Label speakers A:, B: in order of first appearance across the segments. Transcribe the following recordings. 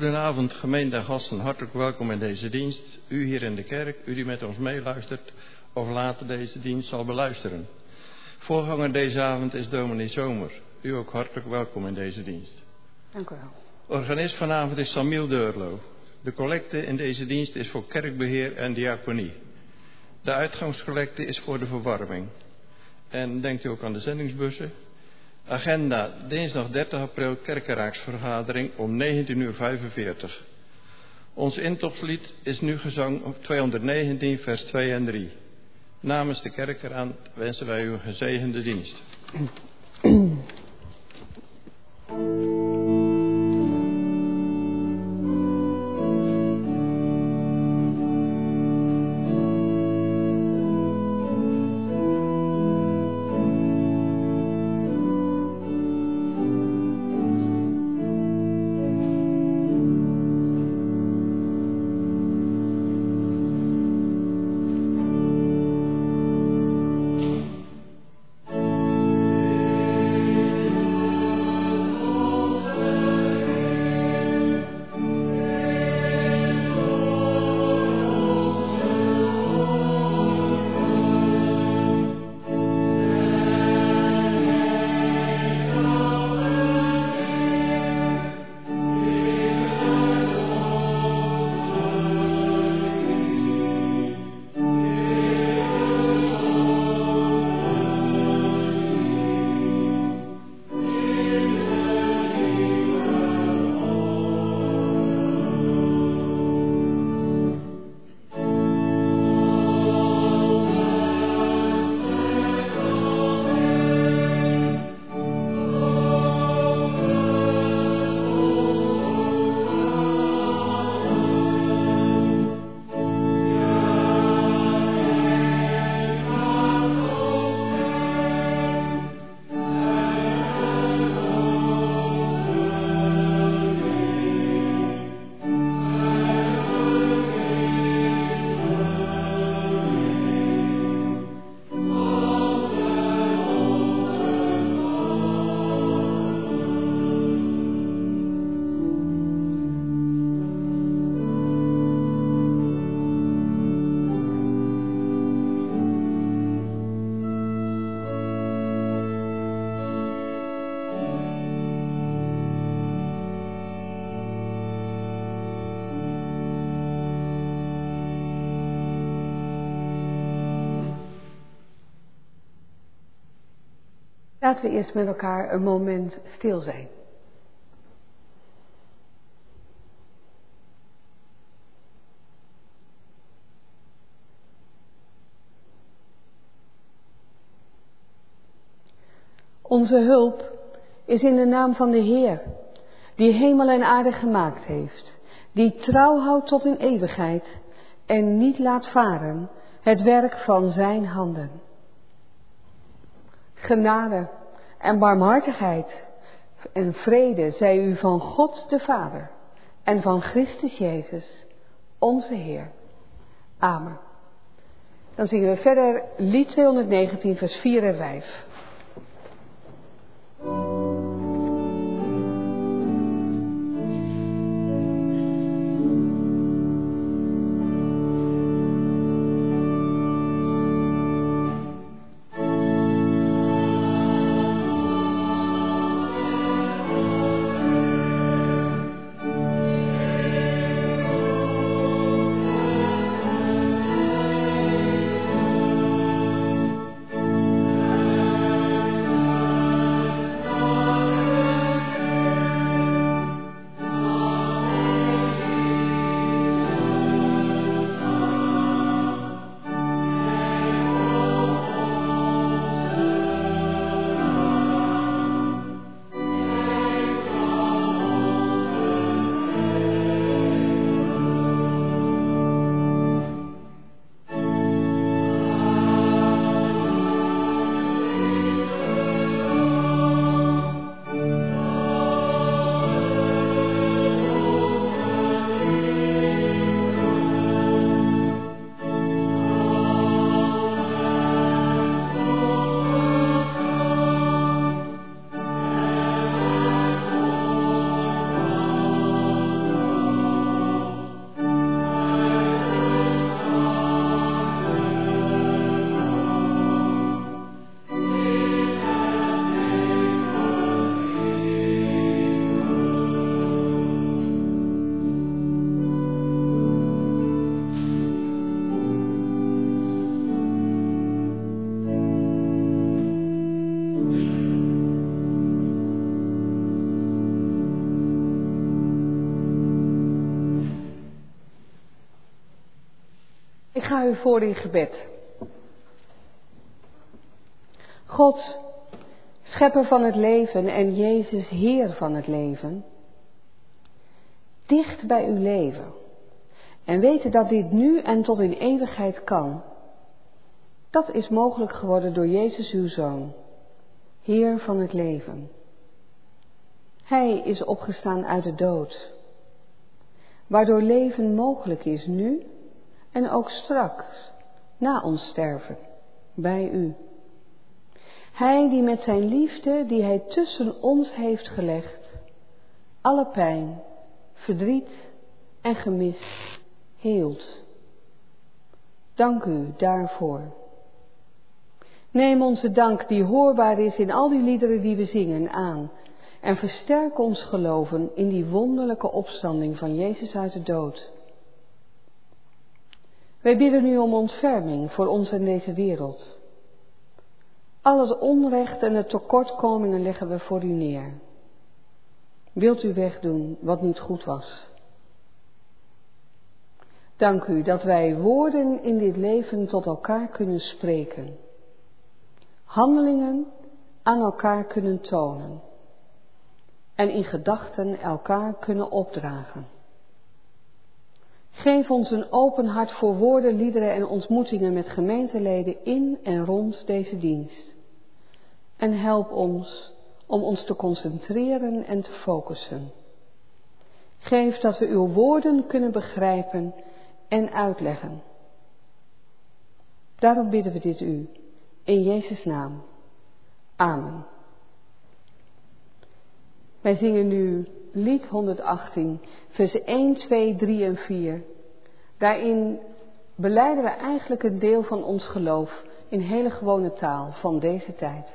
A: Goedenavond, gemeente en gasten. Hartelijk welkom in deze dienst. U hier in de kerk, u die met ons meeluistert of later deze dienst zal beluisteren. Voorganger deze avond is dominee Zomer. U ook hartelijk welkom in deze dienst.
B: Dank u wel.
A: Organist vanavond is Samiel Deurlo. De collecte in deze dienst is voor kerkbeheer en diaconie. De uitgangscollecte is voor de verwarming. En denkt u ook aan de zendingsbussen? Agenda dinsdag 30 april kerkenraaksvergadering om 19.45 uur. Ons intopslied is nu gezang op 219 vers 2 en 3. Namens de kerkeraad wensen wij u een gezegende dienst.
B: Laten we eerst met elkaar een moment stil zijn. Onze hulp is in de naam van de Heer, die hemel en aarde gemaakt heeft, die trouw houdt tot in eeuwigheid en niet laat varen het werk van zijn handen. Genade en barmhartigheid en vrede zij u van God de Vader en van Christus Jezus, onze Heer. Amen. Dan zingen we verder lied 219, vers 4 en 5. Ga u voor in gebed. God, schepper van het leven en Jezus, Heer van het leven, dicht bij uw leven en weten dat dit nu en tot in eeuwigheid kan. Dat is mogelijk geworden door Jezus uw Zoon, Heer van het leven. Hij is opgestaan uit de dood, waardoor leven mogelijk is nu en ook straks, na ons sterven, bij u. Hij die met zijn liefde, die hij tussen ons heeft gelegd, alle pijn, verdriet en gemis heelt. Dank u daarvoor. Neem onze dank die hoorbaar is in al die liederen die we zingen aan en versterk ons geloven in die wonderlijke opstanding van Jezus uit de dood. Wij bidden nu om ontferming voor ons en deze wereld. Al het onrecht en de tekortkomingen leggen we voor u neer. Wilt u wegdoen wat niet goed was? Dank u dat wij woorden in dit leven tot elkaar kunnen spreken, handelingen aan elkaar kunnen tonen en in gedachten elkaar kunnen opdragen. Geef ons een open hart voor woorden, liederen en ontmoetingen met gemeenteleden in en rond deze dienst. En help ons om ons te concentreren en te focussen. Geef dat we uw woorden kunnen begrijpen en uitleggen. Daarom bidden we dit u, in Jezus' naam. Amen. Wij zingen nu lied 118, versen 1, 2, 3 en 4. Daarin beleiden we eigenlijk een deel van ons geloof in hele gewone taal van deze tijd.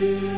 B: you.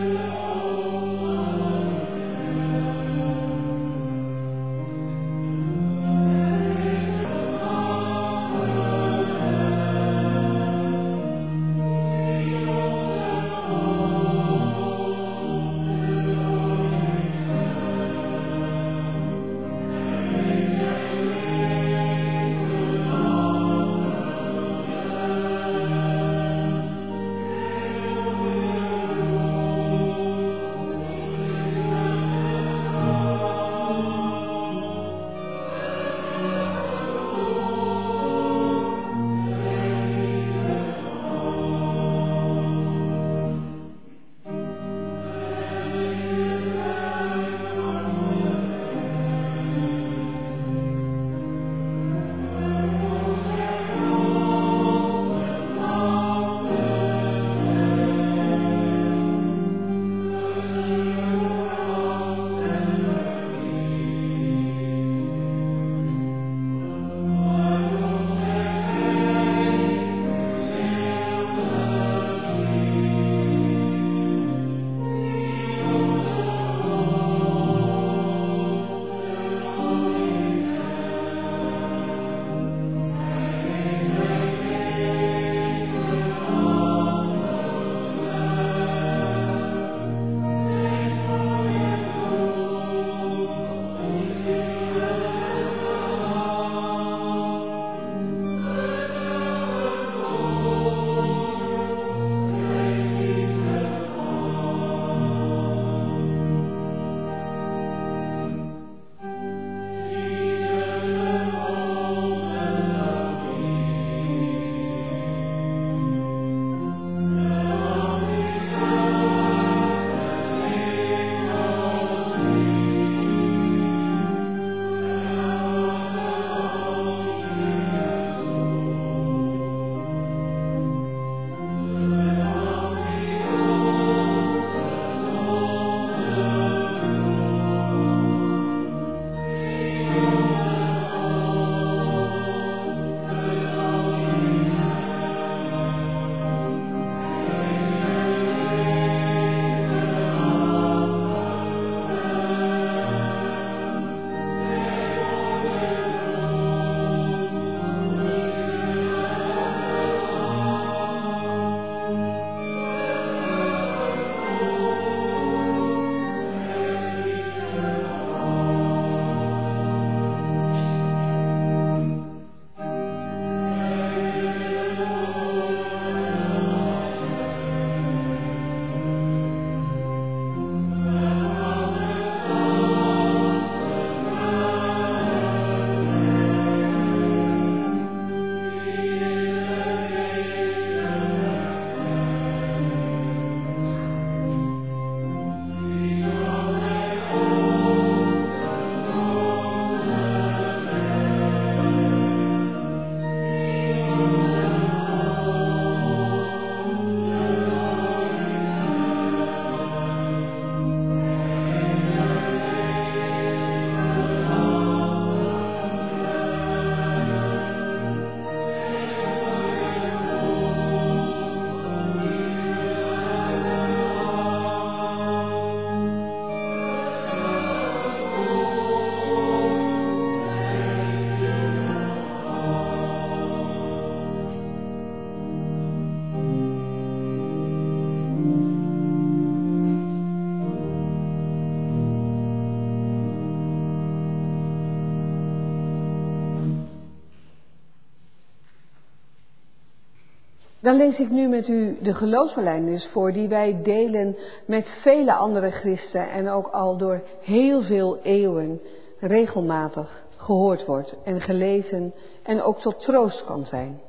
B: Dan lees ik nu met u de geloofsbelijdenis voor die wij delen met vele andere christen en ook al door heel veel eeuwen regelmatig gehoord wordt en gelezen en ook tot troost kan zijn.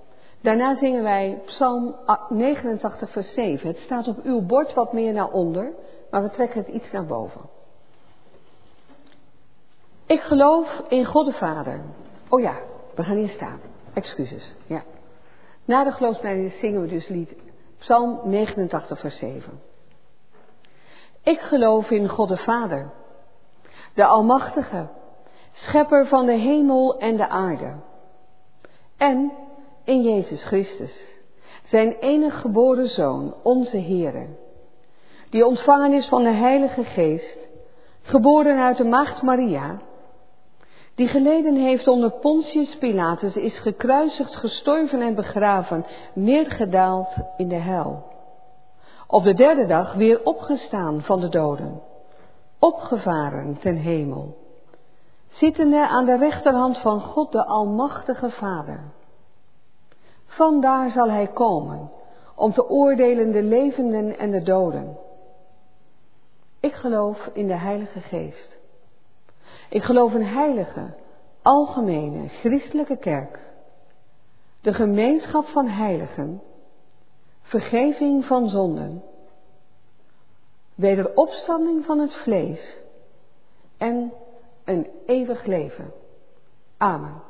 B: Daarna zingen wij Psalm 89, vers 7. Het staat op uw bord wat meer naar onder, maar we trekken het iets naar boven. Ik geloof in God de Vader. Oh ja, we gaan hier staan. Excuses. Ja. Na de geloofsbelijdenis zingen we dus lied Psalm 89, vers 7. Ik geloof in God de Vader, de Almachtige, Schepper van de hemel en de aarde. En in Jezus Christus, zijn enig geboren Zoon, onze Heere, die ontvangen is van de Heilige Geest, geboren uit de Maagd Maria, die geleden heeft onder Pontius Pilatus, is gekruisigd, gestorven en begraven, neergedaald in de hel. Op de derde dag weer opgestaan van de doden, opgevaren ten hemel, zittende aan de rechterhand van God de Almachtige Vader. Vandaar zal hij komen om te oordelen de levenden en de doden. Ik geloof in de Heilige Geest. Ik geloof in heilige, algemene, christelijke kerk. De gemeenschap van heiligen, vergeving van zonden, wederopstanding van het vlees en een eeuwig leven. Amen.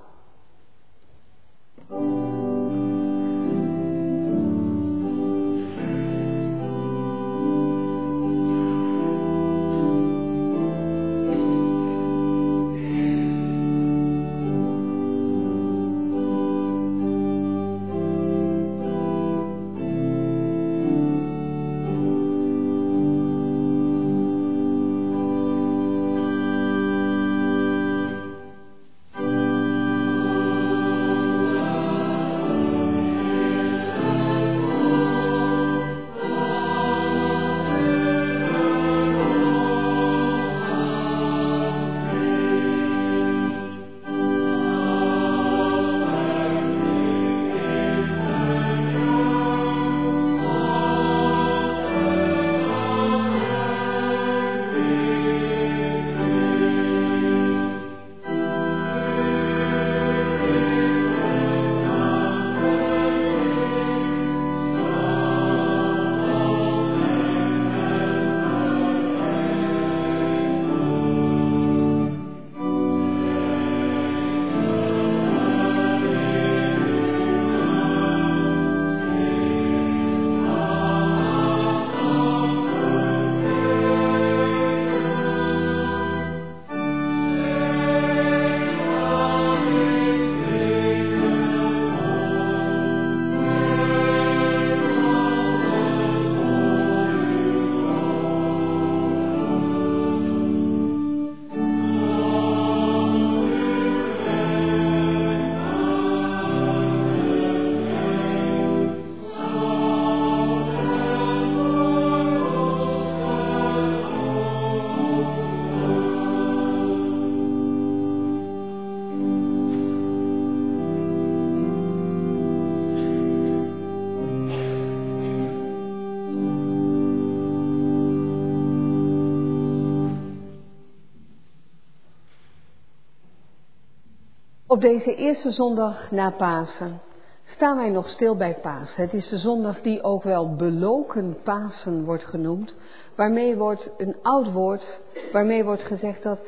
B: Op deze eerste zondag na Pasen staan wij nog stil bij Pasen. Het is de zondag die ook wel beloken Pasen wordt genoemd, waarmee wordt een oud woord, waarmee wordt gezegd dat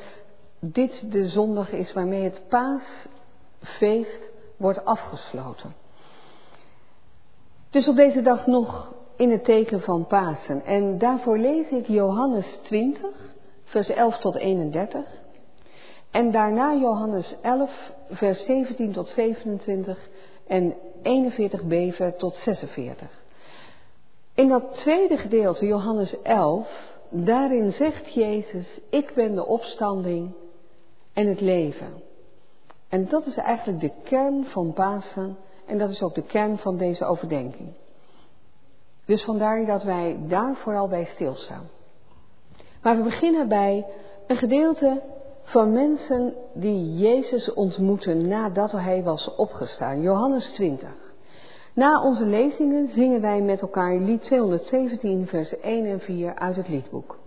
B: dit de zondag is waarmee het paasfeest wordt afgesloten. Dus op deze dag nog in het teken van Pasen. En daarvoor lees ik Johannes 20, vers 11 tot 31. En daarna Johannes 11, vers 17 tot 27 en 41b tot 46. In dat tweede gedeelte, Johannes 11, daarin zegt Jezus, ik ben de opstanding en het leven. En dat is eigenlijk de kern van Pasen en dat is ook de kern van deze overdenking. Dus vandaar dat wij daar vooral bij stilstaan. Maar we beginnen bij een gedeelte van mensen die Jezus ontmoeten nadat hij was opgestaan. Johannes 20. Na onze lezingen zingen wij met elkaar lied 217, vers 1 en 4 uit het liedboek.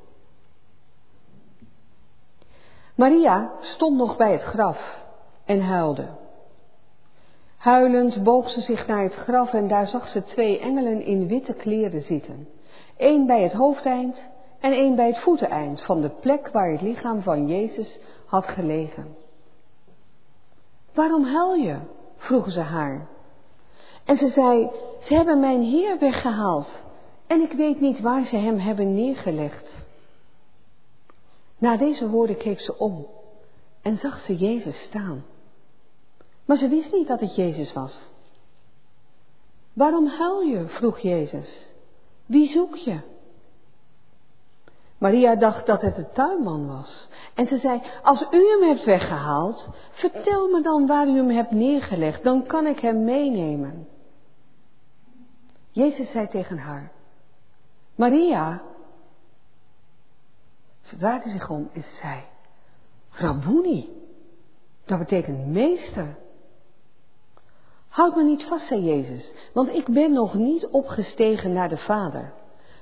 B: Maria stond nog bij het graf en huilde. Huilend boog ze zich naar het graf en daar zag ze twee engelen in witte kleren zitten. Eén bij het hoofdeind en één bij het voeteneind van de plek waar het lichaam van Jezus had gelegen. Waarom huil je? vroegen ze haar. En ze zei, ze hebben mijn Heer weggehaald en ik weet niet waar ze hem hebben neergelegd. Na deze woorden keek ze om en zag ze Jezus staan. Maar ze wist niet dat het Jezus was. Waarom huil je? vroeg Jezus. Wie zoek je? Maria dacht dat het de tuinman was. En ze zei, als u hem hebt weggehaald, vertel me dan waar u hem hebt neergelegd, dan kan ik hem meenemen. Jezus zei tegen haar, Maria. Ze draaide zich om en zei, Rabuni, dat betekent meester. Houd me niet vast, zei Jezus, want ik ben nog niet opgestegen naar de Vader.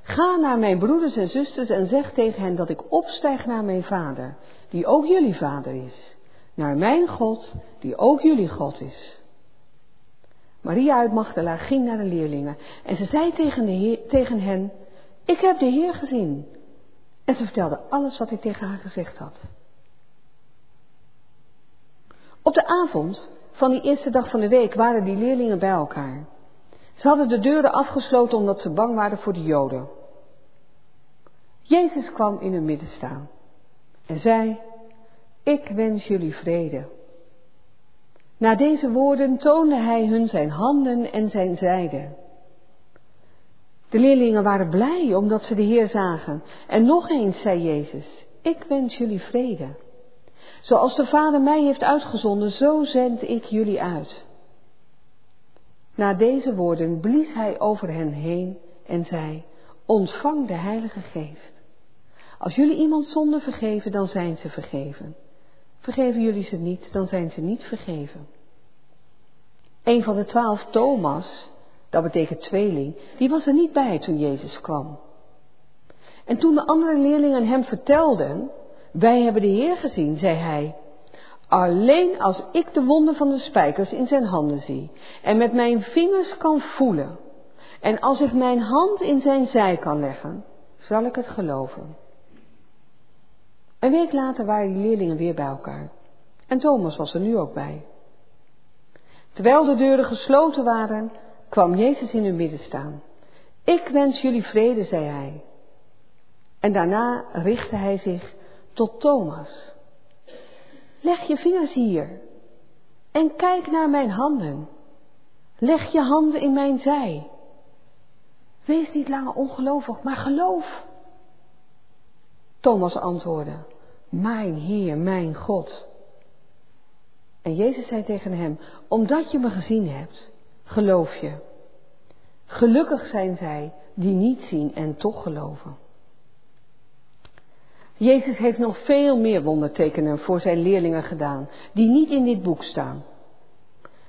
B: Ga naar mijn broeders en zusters en zeg tegen hen dat ik opstijg naar mijn Vader, die ook jullie Vader is. Naar mijn God, die ook jullie God is. Maria uit Magdala ging naar de leerlingen en ze zei tegen, de tegen hen, ik heb de Heer gezien. En ze vertelde alles wat hij tegen haar gezegd had. Op de avond van die eerste dag van de week waren die leerlingen bij elkaar. Ze hadden de deuren afgesloten omdat ze bang waren voor de Joden. Jezus kwam in hun midden staan en zei: Ik wens jullie vrede. Na deze woorden toonde hij hun zijn handen en zijn zijde. De leerlingen waren blij omdat ze de Heer zagen. En nog eens zei Jezus: Ik wens jullie vrede. Zoals de Vader mij heeft uitgezonden, zo zend ik jullie uit. Na deze woorden blies hij over hen heen en zei: Ontvang de Heilige Geest. Als jullie iemand zonde vergeven, dan zijn ze vergeven. Vergeven jullie ze niet, dan zijn ze niet vergeven. Een van de twaalf, Thomas, dat betekent tweeling, die was er niet bij toen Jezus kwam. En toen de andere leerlingen hem vertelden, wij hebben de Heer gezien, zei hij, alleen als ik de wonden van de spijkers in zijn handen zie en met mijn vingers kan voelen en als ik mijn hand in zijn zij kan leggen, zal ik het geloven. Een week later waren die leerlingen weer bij elkaar. En Thomas was er nu ook bij. Terwijl de deuren gesloten waren, kwam Jezus in hun midden staan. Ik wens jullie vrede, zei hij. En daarna richtte hij zich tot Thomas. Leg je vingers hier en kijk naar mijn handen. Leg je handen in mijn zij. Wees niet langer ongelovig, maar geloof. Thomas antwoordde, Mijn Heer, mijn God. En Jezus zei tegen hem, omdat je me gezien hebt, geloof je. Gelukkig zijn zij die niet zien en toch geloven. Jezus heeft nog veel meer wondertekenen voor zijn leerlingen gedaan, die niet in dit boek staan.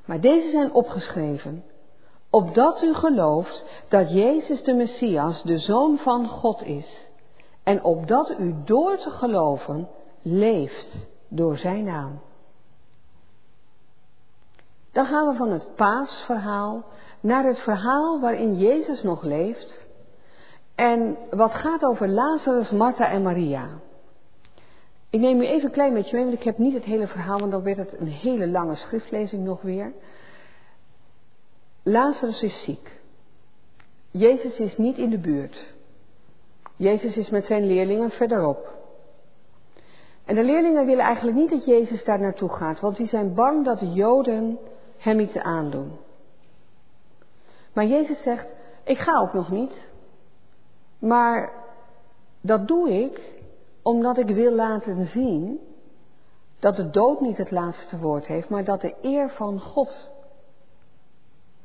B: Maar deze zijn opgeschreven, opdat u gelooft dat Jezus de Messias, de Zoon van God is, en opdat u door te geloven leeft door zijn naam. Dan gaan we van het paasverhaal naar het verhaal waarin Jezus nog leeft en wat gaat over Lazarus, Martha en Maria. Ik neem u even een klein beetje mee, want ik heb niet het hele verhaal, want dan werd het een hele lange schriftlezing nog weer. Lazarus is ziek. Jezus is niet in de buurt. Jezus is met zijn leerlingen verderop. En de leerlingen willen eigenlijk niet dat Jezus daar naartoe gaat, want die zijn bang dat de Joden hem iets aandoen. Maar Jezus zegt, ik ga ook nog niet, maar dat doe ik omdat ik wil laten zien dat de dood niet het laatste woord heeft, maar dat de eer van God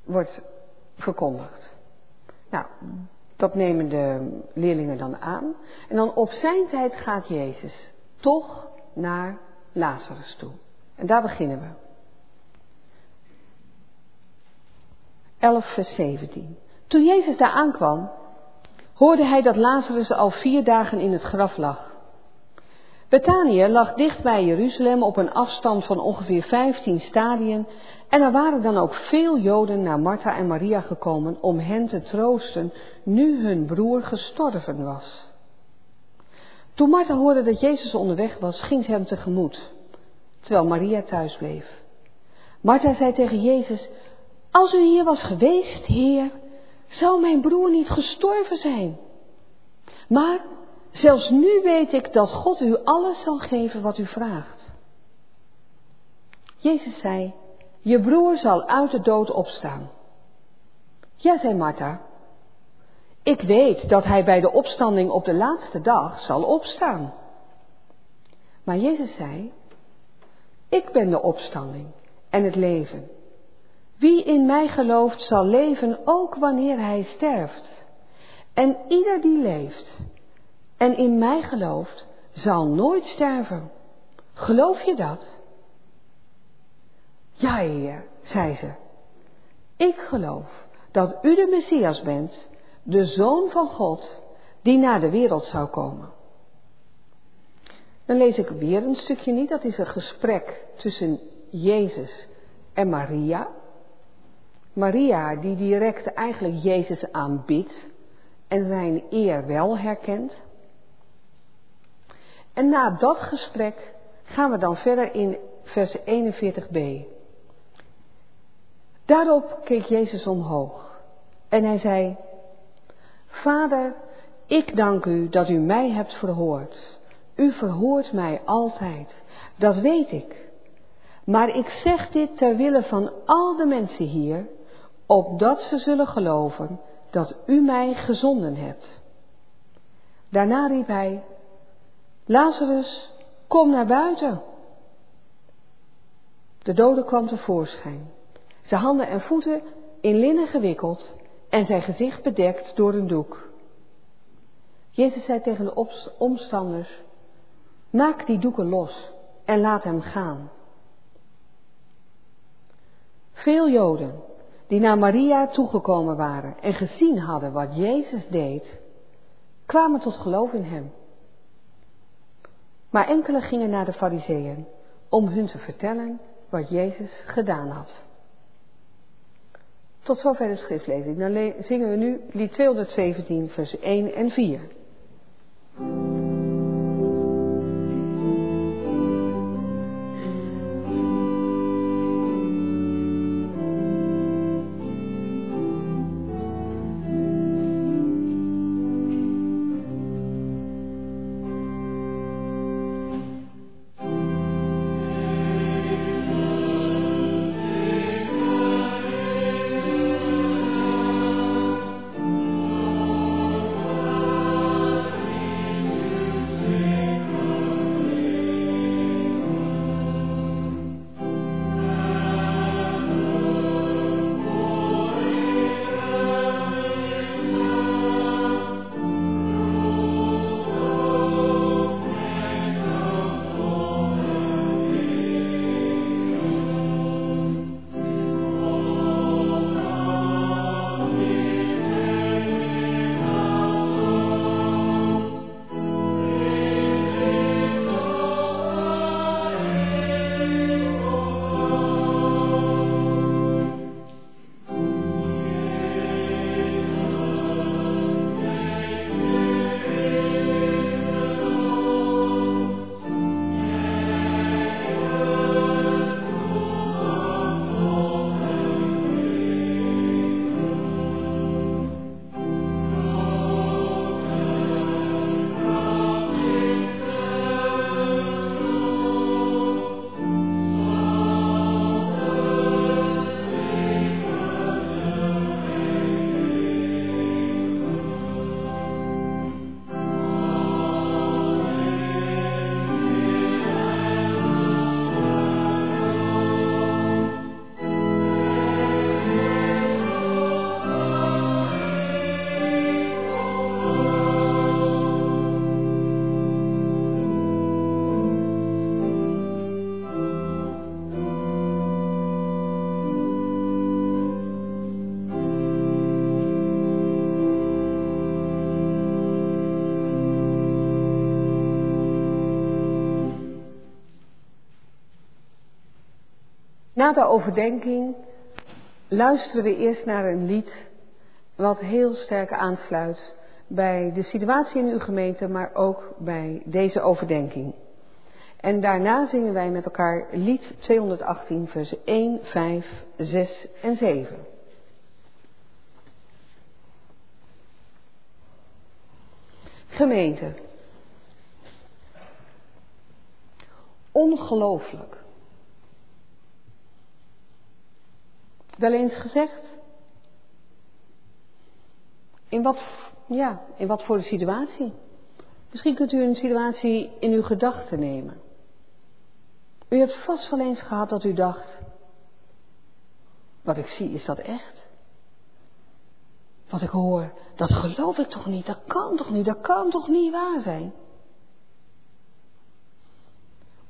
B: wordt verkondigd. Nou, dat nemen de leerlingen dan aan. En dan op zijn tijd gaat Jezus toch naar Lazarus toe. En daar beginnen we. 11, vers 17. Toen Jezus daar aankwam, hoorde hij dat Lazarus al vier dagen in het graf lag. Betanië lag dicht bij Jeruzalem op een afstand van ongeveer 15 stadien en er waren dan ook veel Joden naar Martha en Maria gekomen om hen te troosten nu hun broer gestorven was. Toen Martha hoorde dat Jezus onderweg was, ging ze hem tegemoet, terwijl Maria thuis bleef. Martha zei tegen Jezus, als u hier was geweest, Heer, zou mijn broer niet gestorven zijn. Maar zelfs nu weet ik dat God u alles zal geven wat u vraagt. Jezus zei, je broer zal uit de dood opstaan. Ja, zei Martha. Ik weet dat hij bij de opstanding op de laatste dag zal opstaan. Maar Jezus zei, ik ben de opstanding en het leven. Wie in mij gelooft zal leven ook wanneer hij sterft. En ieder die leeft en in mij gelooft zal nooit sterven. Geloof je dat? Ja, zei ze. Ik geloof dat u de Messias bent, de Zoon van God, die naar de wereld zou komen. Dan lees ik weer een stukje niet, dat is een gesprek tussen Jezus en Maria. Maria die direct eigenlijk Jezus aanbidt en zijn eer wel herkent. En na dat gesprek gaan we dan verder in vers 41b. Daarop keek Jezus omhoog en hij zei, Vader, ik dank u dat u mij hebt verhoord. U verhoort mij altijd, dat weet ik. Maar ik zeg dit ter wille van al de mensen hier, opdat ze zullen geloven dat u mij gezonden hebt. Daarna riep hij, Lazarus, kom naar buiten. De dode kwam tevoorschijn, zijn handen en voeten in linnen gewikkeld en zijn gezicht bedekt door een doek. Jezus zei tegen de omstanders, maak die doeken los en laat hem gaan. Veel Joden die naar Maria toegekomen waren en gezien hadden wat Jezus deed, kwamen tot geloof in hem. Maar enkele gingen naar de Fariseeën om hun te vertellen wat Jezus gedaan had. Tot zover de schriftlezing. Dan zingen we nu lied 217, vers 1 en 4. Na de overdenking luisteren we eerst naar een lied wat heel sterk aansluit bij de situatie in uw gemeente, maar ook bij deze overdenking. En daarna zingen wij met elkaar lied 218, vers 1, 5, 6 en 7. Gemeente. Ongelooflijk. Wel eens gezegd? In wat, ja, in wat voor situatie? Misschien kunt u een situatie in uw gedachten nemen. U hebt vast wel eens gehad dat u dacht, wat ik zie, is dat echt? Wat ik hoor, dat geloof ik toch niet, dat kan toch niet, dat kan toch niet waar zijn?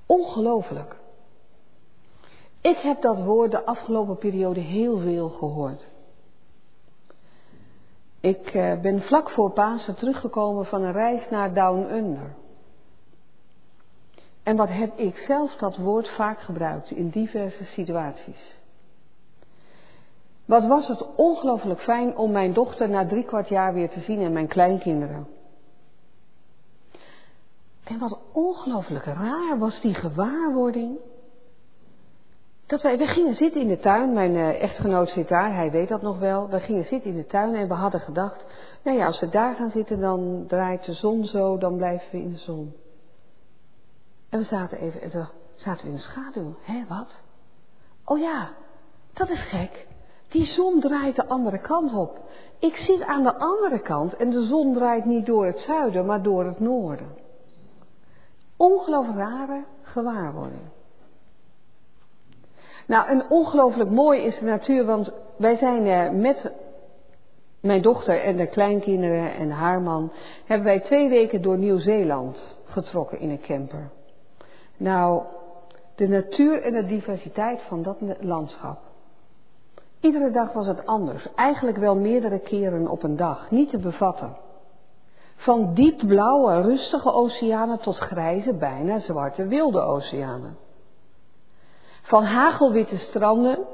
B: Ongelooflijk. Ik heb dat woord de afgelopen periode heel veel gehoord. Ik eh, ben vlak voor Pasen teruggekomen van een reis naar Down Under. En wat heb ik zelf dat woord vaak gebruikt in diverse situaties. Wat was het ongelooflijk fijn om mijn dochter na drie kwart jaar weer te zien en mijn kleinkinderen. En wat ongelooflijk raar was die gewaarwording. Dat wij, we gingen zitten in de tuin, mijn uh, echtgenoot zit daar, hij weet dat nog wel. We gingen zitten in de tuin en we hadden gedacht, nou ja, als we daar gaan zitten dan draait de zon zo, dan blijven we in de zon. En we zaten even, en toen zaten we in de schaduw. Hé, wat? Oh ja, dat is gek. Die zon draait de andere kant op. Ik zit aan de andere kant en de zon draait niet door het zuiden, maar door het noorden. Ongelooflijk rare gewaarwording. Nou, en ongelooflijk mooi is de natuur, want wij zijn eh, met mijn dochter en de kleinkinderen en haar man, hebben wij twee weken door Nieuw-Zeeland getrokken in een camper. Nou, de natuur en de diversiteit van dat landschap. Iedere dag was het anders, eigenlijk wel meerdere keren op een dag, niet te bevatten. Van diep blauwe, rustige oceanen tot grijze, bijna zwarte, wilde oceanen. Van hagelwitte stranden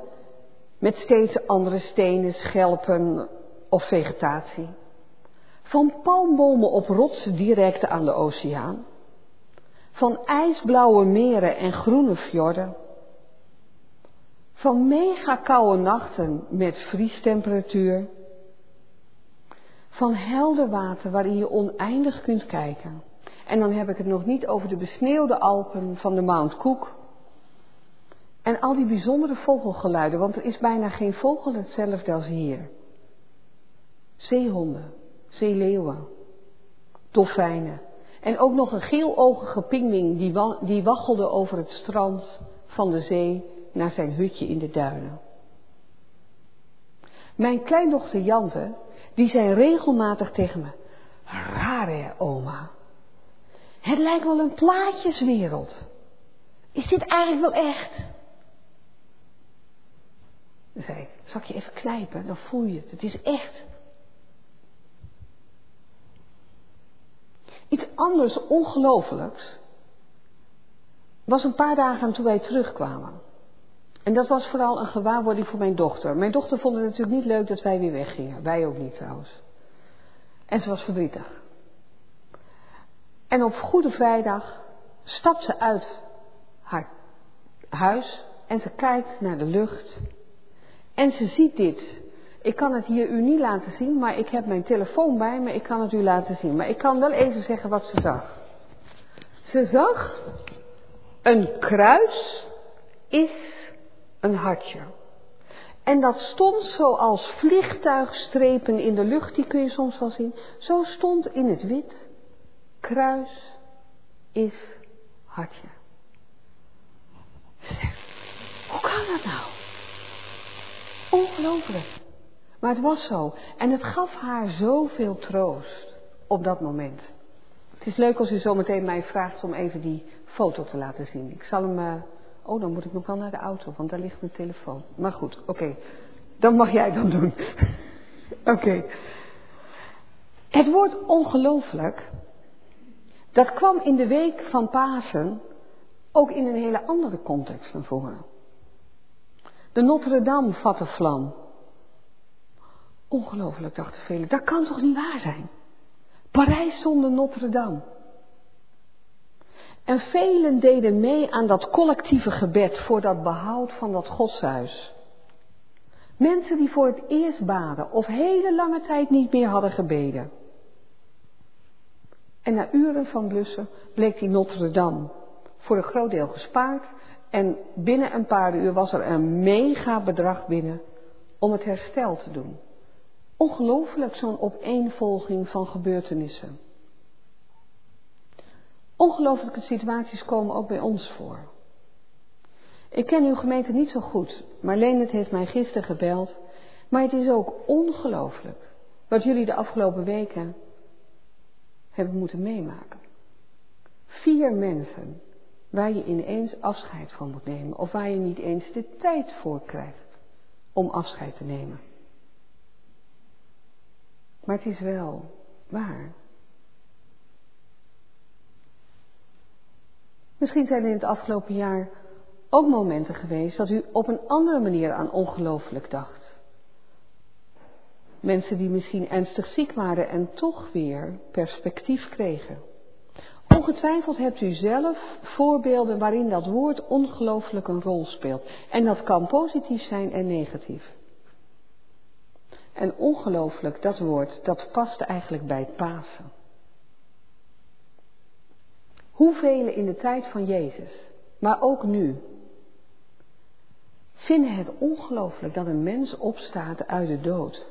B: met steeds andere stenen, schelpen of vegetatie. Van palmbomen op rotsen direct aan de oceaan. Van ijsblauwe meren en groene fjorden. Van mega koude nachten met vriestemperatuur. Van helder water waarin je oneindig kunt kijken. En dan heb ik het nog niet over de besneeuwde Alpen van de Mount Cook. En al die bijzondere vogelgeluiden, want er is bijna geen vogel hetzelfde als hier. Zeehonden, zeeleeuwen, dolfijnen. En ook nog een geeloogige pingwing die, die waggelde over het strand van de zee naar zijn hutje in de duinen. Mijn kleindochter Jante, die zei regelmatig tegen me, raar hè oma. Het lijkt wel een plaatjeswereld. Is dit eigenlijk wel echt? Dan zei ik, zal ik je even knijpen? Dan voel je het. Het is echt. Iets anders ongelooflijks was een paar dagen toen wij terugkwamen. En dat was vooral een gewaarwording voor mijn dochter. Mijn dochter vond het natuurlijk niet leuk dat wij weer weggingen. Wij ook niet trouwens. En ze was verdrietig. En op Goede Vrijdag stapt ze uit haar huis en ze kijkt naar de lucht. En ze ziet dit. Ik kan het hier u niet laten zien, maar ik heb mijn telefoon bij me. Ik kan het u laten zien. Maar ik kan wel even zeggen wat ze zag. Ze zag een kruis is een hartje. En dat stond zoals vliegtuigstrepen in de lucht, die kun je soms wel zien. Zo stond in het wit, kruis is hartje. Hoe kan dat nou? Ongelooflijk. Maar het was zo. En het gaf haar zoveel troost op dat moment. Het is leuk als u zometeen mij vraagt om even die foto te laten zien. Ik zal hem. Uh... Oh, dan moet ik nog wel naar de auto, want daar ligt mijn telefoon. Maar goed, oké. Okay. Dat mag jij dan doen. oké. Het woord ongelooflijk. Dat kwam in de week van Pasen ook in een hele andere context naar voren. De Notre Dame vatte vlam. Ongelooflijk, dachten velen. Dat kan toch niet waar zijn? Parijs zonder Notre Dame. En velen deden mee aan dat collectieve gebed voor dat behoud van dat godshuis. Mensen die voor het eerst baden of hele lange tijd niet meer hadden gebeden. En na uren van blussen bleek die Notre Dame voor een groot deel gespaard. En binnen een paar uur was er een mega bedrag binnen om het herstel te doen. Ongelooflijk zo'n opeenvolging van gebeurtenissen. Ongelooflijke situaties komen ook bij ons voor. Ik ken uw gemeente niet zo goed, maar Leendert heeft mij gisteren gebeld. Maar het is ook ongelooflijk wat jullie de afgelopen weken hebben moeten meemaken. Vier mensen waar je ineens afscheid van moet nemen of waar je niet eens de tijd voor krijgt om afscheid te nemen. Maar het is wel waar. Misschien zijn er in het afgelopen jaar ook momenten geweest dat u op een andere manier aan ongelooflijk dacht. Mensen die misschien ernstig ziek waren en toch weer perspectief kregen. Ongetwijfeld hebt u zelf voorbeelden waarin dat woord ongelooflijk een rol speelt. En dat kan positief zijn en negatief. En ongelooflijk, dat woord, dat past eigenlijk bij Pasen. Hoeveel in de tijd van Jezus, maar ook nu, vinden het ongelooflijk dat een mens opstaat uit de dood.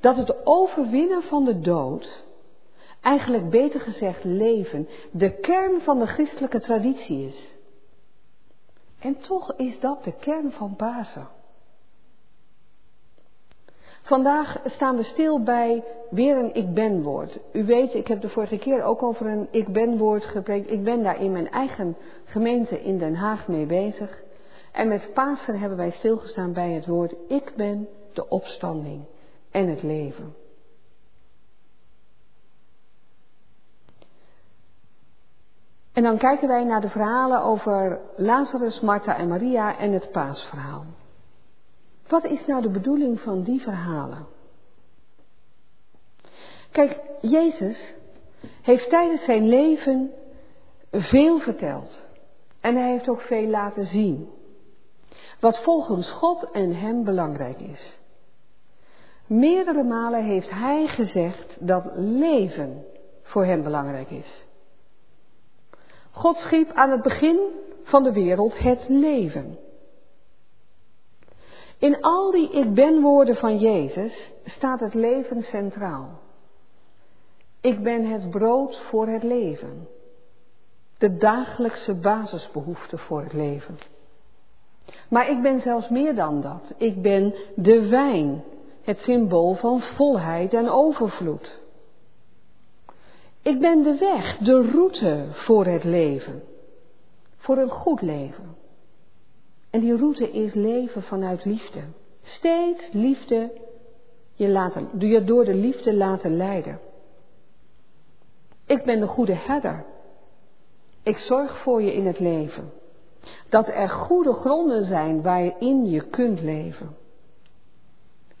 B: Dat het overwinnen van de dood, eigenlijk beter gezegd leven, de kern van de christelijke traditie is. En toch is dat de kern van Pasen. Vandaag staan we stil bij weer een ik ben woord. U weet, ik heb de vorige keer ook over een ik ben woord gepreekt. Ik ben daar in mijn eigen gemeente in Den Haag mee bezig. En met Pasen hebben wij stilgestaan bij het woord ik ben de opstanding en het leven. En dan kijken wij naar de verhalen over Lazarus, Martha en Maria en het paasverhaal. Wat is nou de bedoeling van die verhalen? Kijk, Jezus heeft tijdens zijn leven veel verteld. En hij heeft ook veel laten zien. Wat volgens God en hem belangrijk is. Meerdere malen heeft hij gezegd dat leven voor hem belangrijk is. God schiep aan het begin van de wereld het leven. In al die ik ben woorden van Jezus staat het leven centraal. Ik ben het brood voor het leven. De dagelijkse basisbehoefte voor het leven. Maar ik ben zelfs meer dan dat. Ik ben de wijn, het symbool van volheid en overvloed. Ik ben de weg, de route voor het leven. Voor een goed leven. En die route is leven vanuit liefde. Steeds liefde, je, laten, je door de liefde laten leiden. Ik ben de goede herder. Ik zorg voor je in het leven. Dat er goede gronden zijn waarin je kunt leven.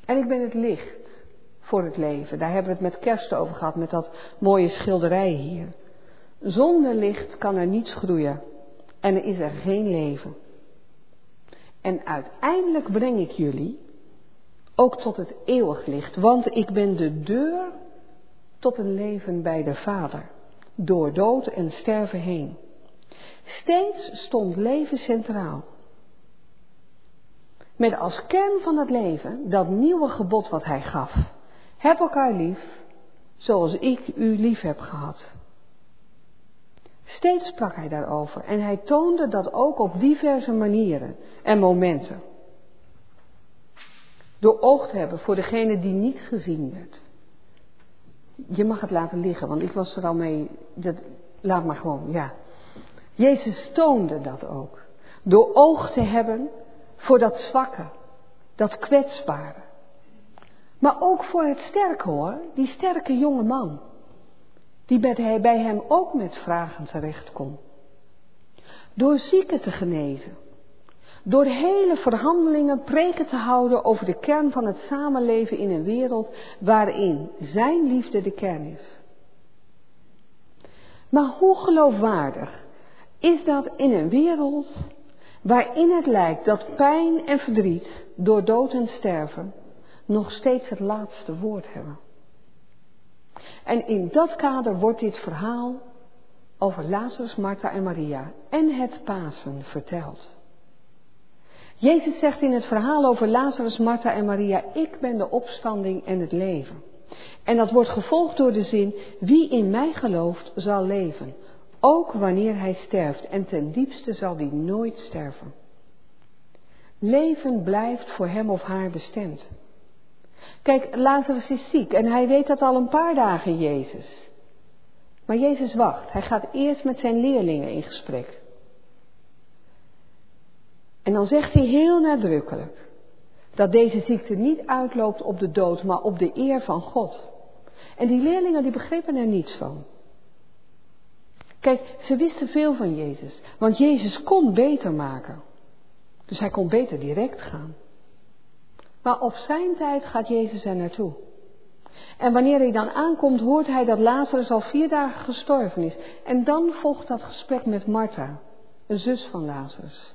B: En ik ben het licht voor het leven. Daar hebben we het met kerst over gehad, met dat mooie schilderij hier. Zonder licht kan er niets groeien en er is er geen leven. En uiteindelijk breng ik jullie ook tot het eeuwig licht, want ik ben de deur tot een leven bij de Vader, door dood en sterven heen. Steeds stond leven centraal. Met als kern van het leven dat nieuwe gebod wat hij gaf. Heb elkaar lief, zoals ik u lief heb gehad. Steeds sprak hij daarover en hij toonde dat ook op diverse manieren en momenten. Door oog te hebben voor degene die niet gezien werd. Je mag het laten liggen, want ik was er al mee. Dat, laat maar gewoon, ja. Jezus toonde dat ook. Door oog te hebben voor dat zwakke, dat kwetsbare. Maar ook voor het sterke hoor, die sterke jonge man die bij hem ook met vragen terecht kon. Door zieken te genezen, Door hele verhandelingen preken te houden over de kern van het samenleven in een wereld waarin Zijn liefde de kern is. Maar hoe geloofwaardig is dat in een wereld waarin het lijkt dat pijn en verdriet door dood en sterven nog steeds het laatste woord hebben? En in dat kader wordt dit verhaal over Lazarus, Martha en Maria en het Pasen verteld. Jezus zegt in het verhaal over Lazarus, Martha en Maria, ik ben de opstanding en het leven. En dat wordt gevolgd door de zin, wie in mij gelooft zal leven, ook wanneer hij sterft. En ten diepste zal die nooit sterven. Leven blijft voor hem of haar bestemd. Kijk, Lazarus is ziek en hij weet dat al een paar dagen, Jezus. Maar Jezus wacht. Hij gaat eerst met zijn leerlingen in gesprek. En dan zegt hij heel nadrukkelijk dat deze ziekte niet uitloopt op de dood, maar op de eer van God. En die leerlingen die begrepen er niets van. Kijk, ze wisten veel van Jezus, want Jezus kon beter maken. Dus hij kon beter direct gaan. Maar op zijn tijd gaat Jezus er naartoe. En wanneer hij dan aankomt, hoort hij dat Lazarus al vier dagen gestorven is. En dan volgt dat gesprek met Martha, een zus van Lazarus,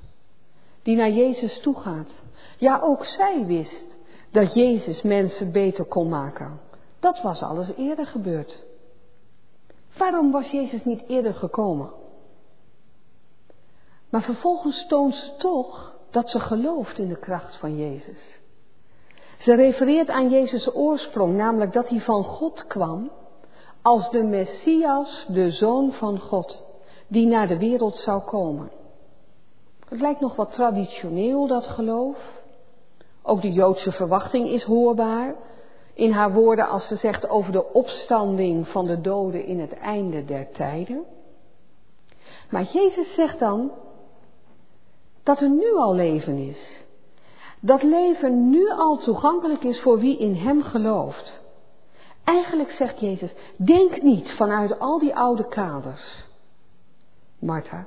B: die naar Jezus toe gaat. Ja, ook zij wist dat Jezus mensen beter kon maken. Dat was alles eerder gebeurd. Waarom was Jezus niet eerder gekomen? Maar vervolgens toont ze toch dat ze gelooft in de kracht van Jezus. Ze refereert aan Jezus' oorsprong, namelijk dat hij van God kwam als de Messias, de Zoon van God, die naar de wereld zou komen. Het lijkt nog wat traditioneel, dat geloof. Ook de Joodse verwachting is hoorbaar in haar woorden als ze zegt over de opstanding van de doden in het einde der tijden. Maar Jezus zegt dan dat er nu al leven is dat leven nu al toegankelijk is voor wie in Hem gelooft. Eigenlijk zegt Jezus, denk niet vanuit al die oude kaders. Martha,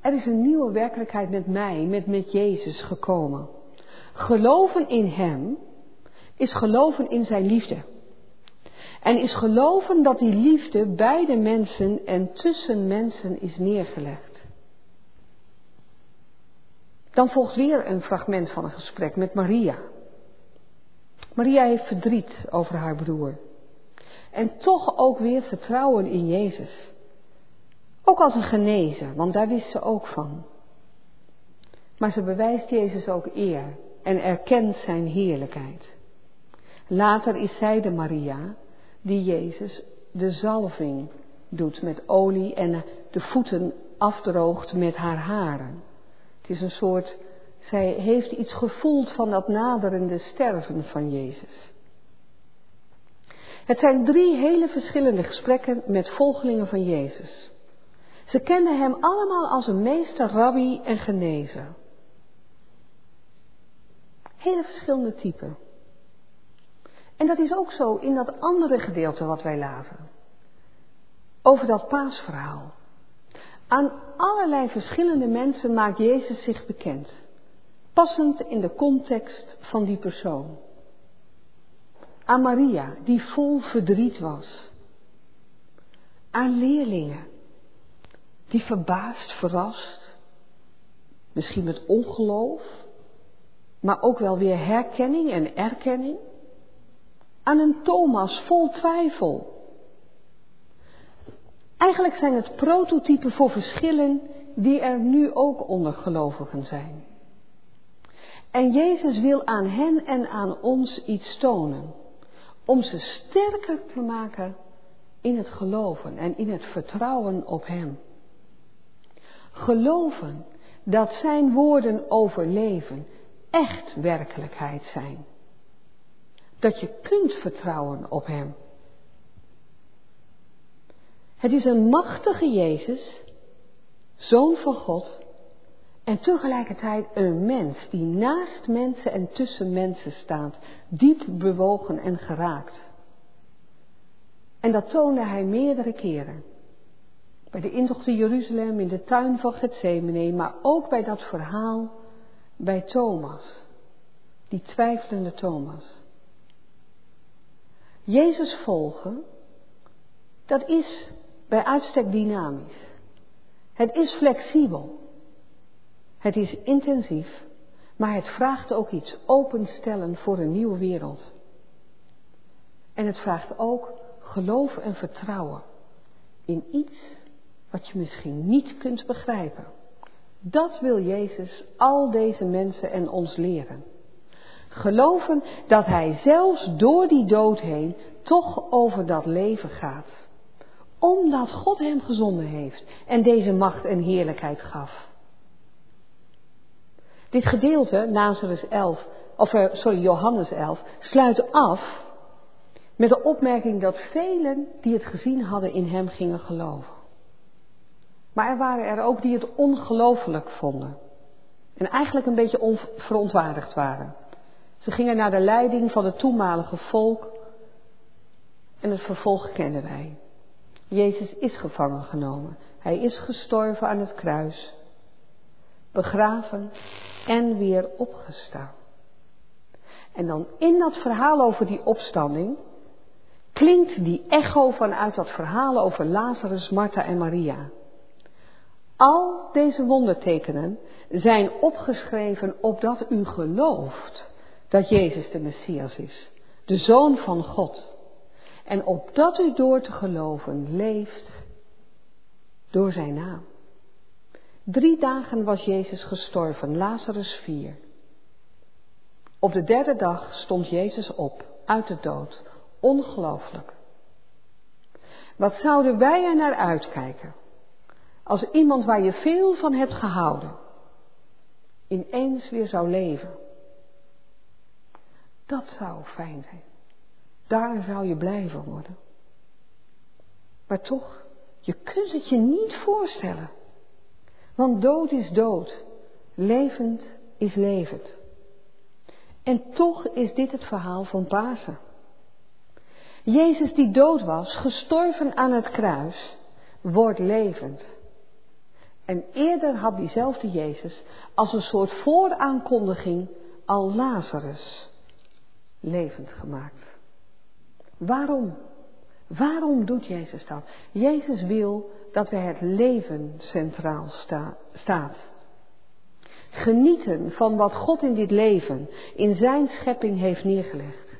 B: er is een nieuwe werkelijkheid met mij, met, met Jezus gekomen. Geloven in Hem is geloven in Zijn liefde. En is geloven dat die liefde bij de mensen en tussen mensen is neergelegd. Dan volgt weer een fragment van een gesprek met Maria. Maria heeft verdriet over haar broer. En toch ook weer vertrouwen in Jezus. Ook als een genezer, want daar wist ze ook van. Maar ze bewijst Jezus ook eer en erkent zijn heerlijkheid. Later is zij de Maria die Jezus de zalving doet met olie en de voeten afdroogt met haar haren. Het is een soort, zij heeft iets gevoeld van dat naderende sterven van Jezus. Het zijn drie hele verschillende gesprekken met volgelingen van Jezus. Ze kenden hem allemaal als een meester, rabbi en genezer. Hele verschillende typen. En dat is ook zo in dat andere gedeelte wat wij lazen. Over dat paasverhaal. Aan allerlei verschillende mensen maakt Jezus zich bekend, passend in de context van die persoon. Aan Maria, die vol verdriet was. Aan leerlingen, die verbaasd, verrast, misschien met ongeloof, maar ook wel weer herkenning en erkenning. Aan een Thomas vol twijfel Eigenlijk zijn het prototypen voor verschillen die er nu ook onder gelovigen zijn. En Jezus wil aan hen en aan ons iets tonen, om ze sterker te maken in het geloven en in het vertrouwen op Hem. Geloven dat Zijn woorden over leven echt werkelijkheid zijn. Dat je kunt vertrouwen op Hem. Het is een machtige Jezus, zoon van God, en tegelijkertijd een mens die naast mensen en tussen mensen staat, diep bewogen en geraakt. En dat toonde hij meerdere keren. Bij de intocht in Jeruzalem, in de tuin van Gethsemane, maar ook bij dat verhaal bij Thomas, die twijfelende Thomas. Jezus volgen, dat is bij uitstek dynamisch. Het is flexibel. Het is intensief, maar het vraagt ook iets openstellen voor een nieuwe wereld. En het vraagt ook geloof en vertrouwen in iets wat je misschien niet kunt begrijpen. Dat wil Jezus al deze mensen en ons leren. Geloven dat Hij zelfs door die dood heen toch over dat leven gaat. Omdat God Hem gezonden heeft en deze macht en heerlijkheid gaf. Dit gedeelte, Nazareth 11, of eh, sorry, Johannes 11, sluit af met de opmerking dat velen die het gezien hadden in hem gingen geloven. Maar er waren er ook die het ongelooflijk vonden. En eigenlijk een beetje onverontwaardigd waren. Ze gingen naar de leiding van het toenmalige volk. En het vervolg kennen wij. Jezus is gevangen genomen. Hij is gestorven aan het kruis. Begraven en weer opgestaan. En dan in dat verhaal over die opstanding klinkt die echo vanuit dat verhaal over Lazarus, Martha en Maria. Al deze wondertekenen zijn opgeschreven opdat u gelooft dat Jezus de Messias is, de Zoon van God. En opdat u door te geloven leeft door zijn naam. Drie dagen was Jezus gestorven, Lazarus vier. Op de derde dag stond Jezus op uit de dood. Ongelooflijk. Wat zouden wij er naar uitkijken als iemand waar je veel van hebt gehouden ineens weer zou leven? Dat zou fijn zijn. Daar zou je blij van worden. Maar toch, je kunt het je niet voorstellen. Want dood is dood, levend is levend. En toch is dit het verhaal van Pasen. Jezus die dood was, gestorven aan het kruis, wordt levend. En eerder had diezelfde Jezus als een soort vooraankondiging al Lazarus levend gemaakt. Waarom? Waarom doet Jezus dat? Jezus wil dat wij het leven centraal sta, staat. Genieten van wat God in dit leven, in zijn schepping heeft neergelegd.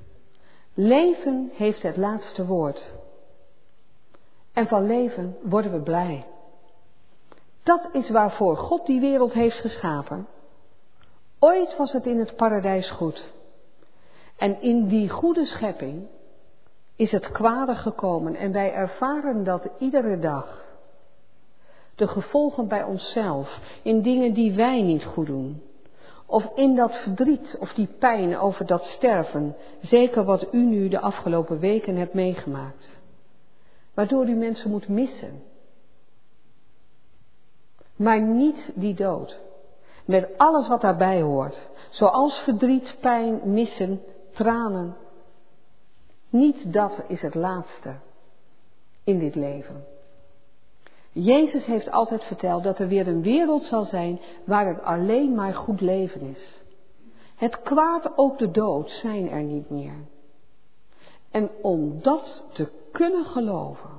B: Leven heeft het laatste woord. En van leven worden we blij. Dat is waarvoor God die wereld heeft geschapen. Ooit was het in het paradijs goed. En in die goede schepping is het kwade gekomen en wij ervaren dat iedere dag. De gevolgen bij onszelf, in dingen die wij niet goed doen. Of in dat verdriet of die pijn over dat sterven, zeker wat u nu de afgelopen weken hebt meegemaakt. Waardoor u mensen moet missen. Maar niet die dood. Met alles wat daarbij hoort. Zoals verdriet, pijn, missen, tranen. Niet dat is het laatste in dit leven. Jezus heeft altijd verteld dat er weer een wereld zal zijn waar het alleen maar goed leven is. Het kwaad, ook de dood, zijn er niet meer. En om dat te kunnen geloven,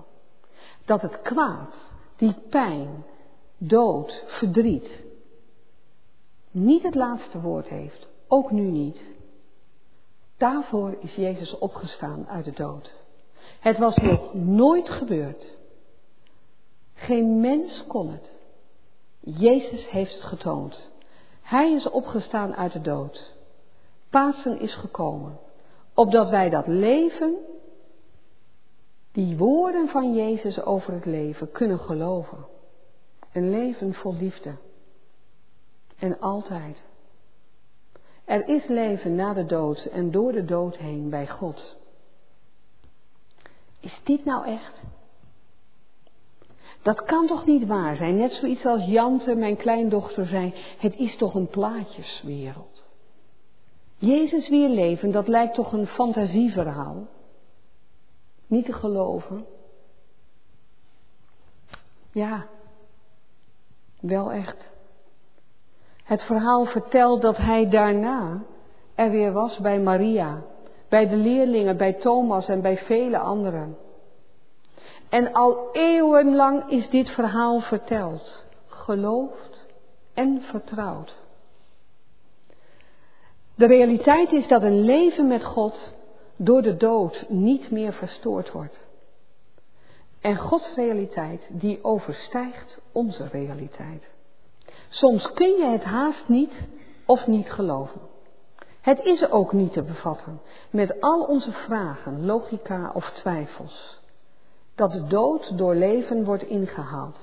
B: dat het kwaad, die pijn, dood, verdriet, niet het laatste woord heeft, ook nu niet. Daarvoor is Jezus opgestaan uit de dood. Het was nog nooit gebeurd geen mens kon het. Jezus heeft het getoond. Hij is opgestaan uit de dood. Pasen is gekomen, opdat wij dat leven, die woorden van Jezus over het leven, kunnen geloven. Een leven vol liefde. En altijd. Er is leven na de dood en door de dood heen bij God. Is dit nou echt? Dat kan toch niet waar zijn? Net zoiets als Jante, mijn kleindochter, zei: Het is toch een plaatjeswereld. Jezus weer leven, dat lijkt toch een fantasieverhaal? Niet te geloven? Ja, wel echt. Het verhaal vertelt dat hij daarna er weer was bij Maria, bij de leerlingen, bij Thomas en bij vele anderen. En al eeuwenlang is dit verhaal verteld, geloofd en vertrouwd. De realiteit is dat een leven met God door de dood niet meer verstoord wordt. En Gods realiteit die overstijgt onze realiteit. Soms kun je het haast niet of niet geloven. Het is ook niet te bevatten met al onze vragen, logica of twijfels. Dat de dood door leven wordt ingehaald.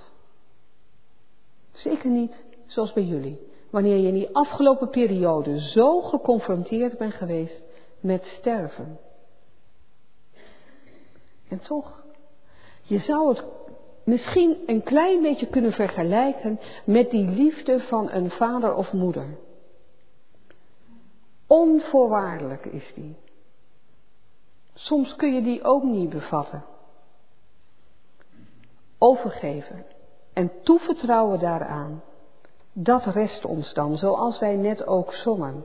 B: Zeker niet zoals bij jullie, wanneer je in die afgelopen periode zo geconfronteerd bent geweest met sterven. En toch, je zou het misschien een klein beetje kunnen vergelijken met die liefde van een vader of moeder. Onvoorwaardelijk is die. Soms kun je die ook niet bevatten. Overgeven en toevertrouwen daaraan, dat rest ons dan, zoals wij net ook zongen.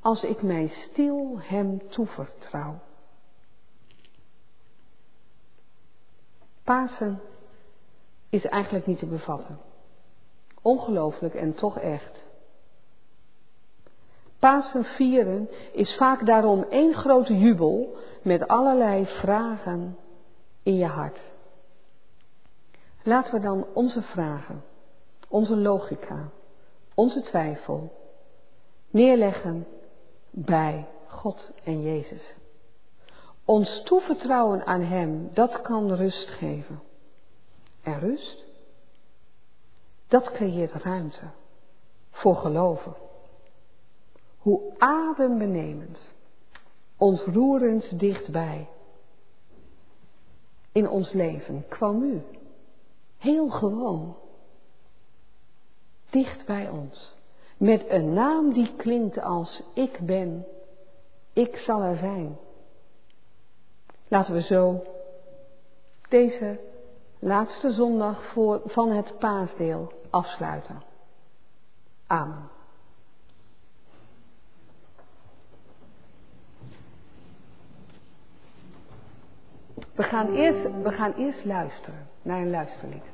B: Als ik mij stil hem toevertrouw. Pasen is eigenlijk niet te bevatten. Ongelooflijk en toch echt. Pasen vieren is vaak daarom één grote jubel met allerlei vragen in je hart. Laten we dan onze vragen, onze logica, onze twijfel neerleggen bij God en Jezus. Ons toevertrouwen aan Hem, dat kan rust geven. En rust, dat creëert ruimte voor geloven. Hoe adembenemend, ontroerend dichtbij. In ons leven kwam u, heel gewoon, dicht bij ons, met een naam die klinkt als ik ben, ik zal er zijn. Laten we zo deze laatste zondag voor, van het paasdeel afsluiten. Amen. We gaan eerst, we gaan eerst luisteren naar een luisterlied.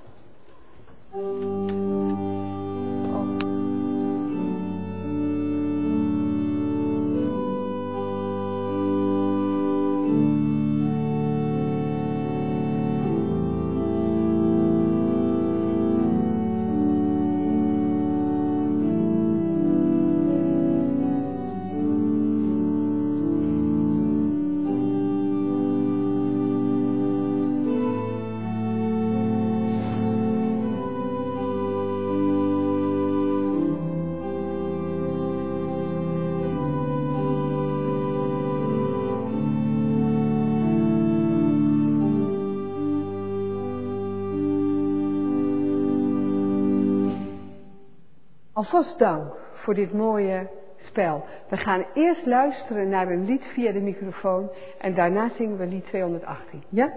B: Alvast dank voor dit mooie spel. We gaan eerst luisteren naar een lied via de microfoon en daarna zingen we lied 218. Ja?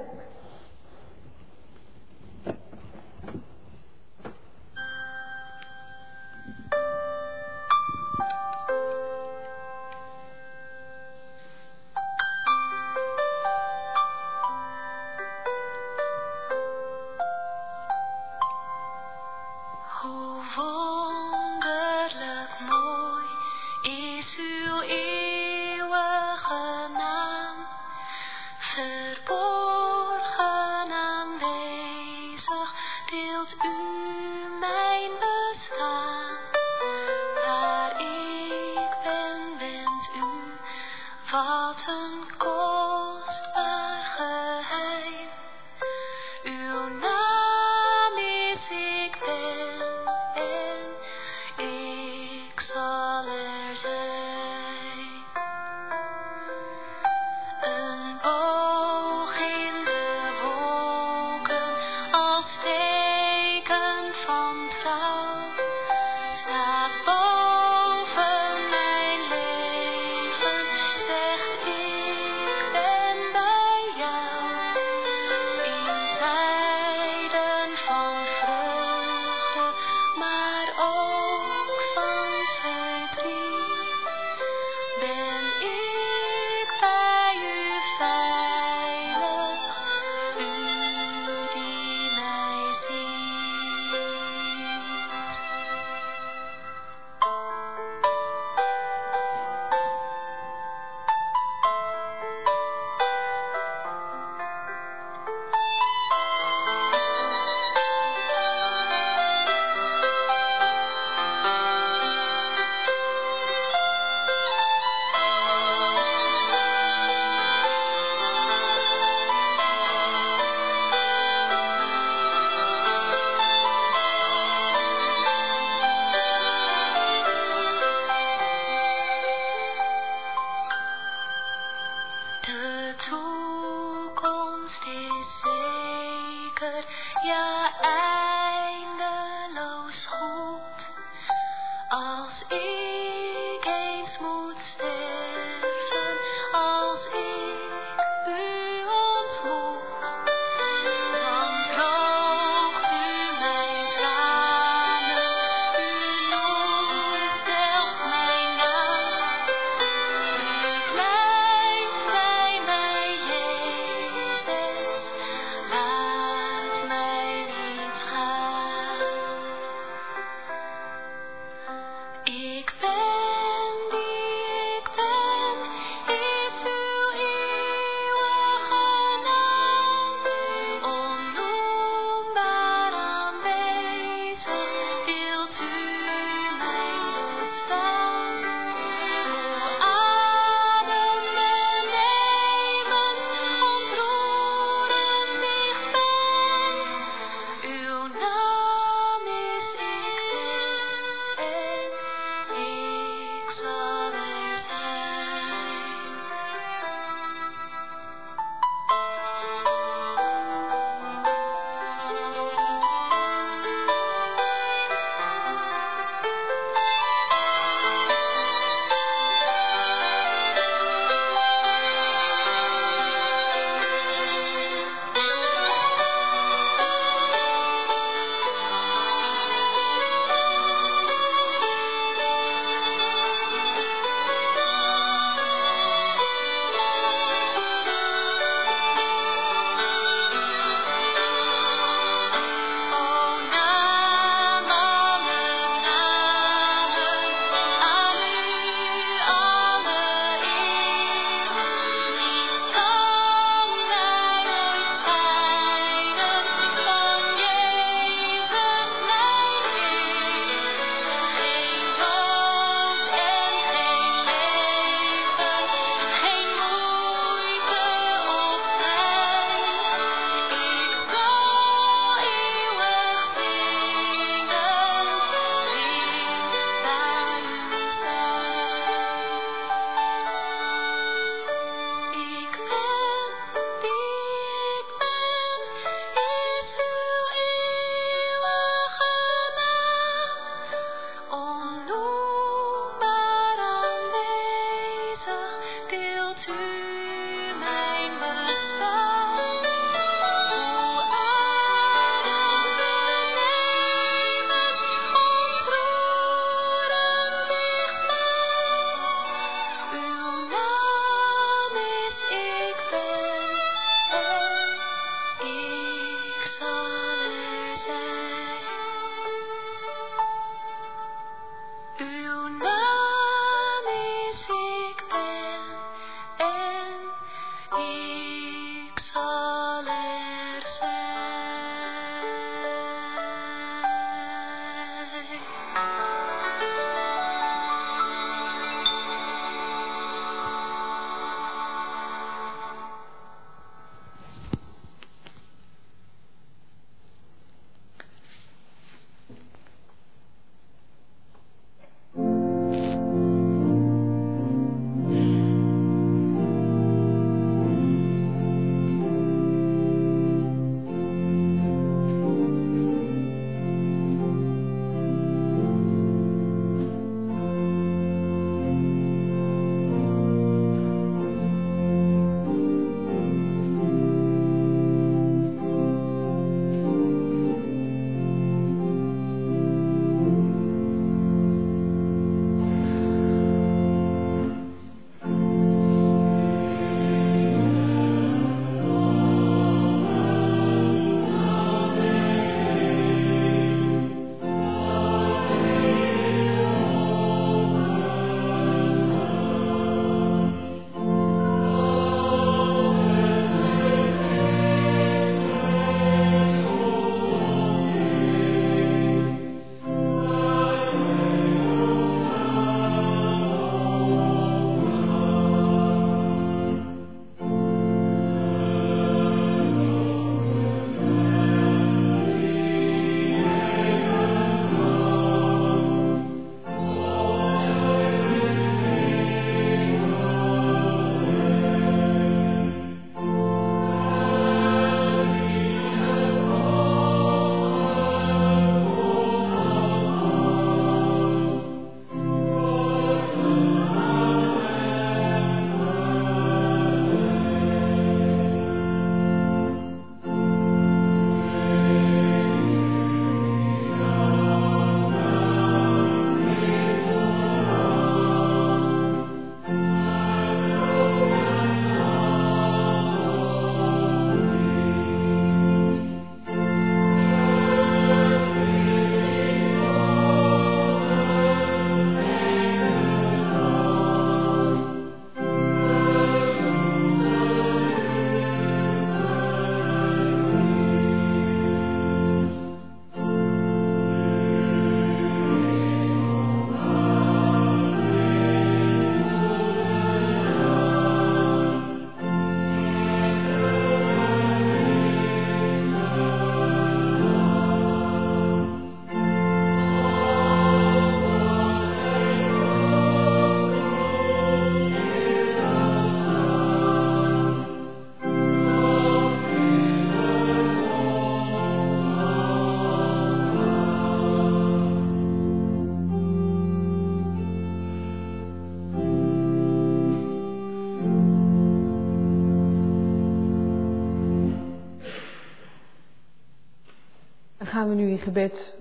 B: Gaan we nu in gebed.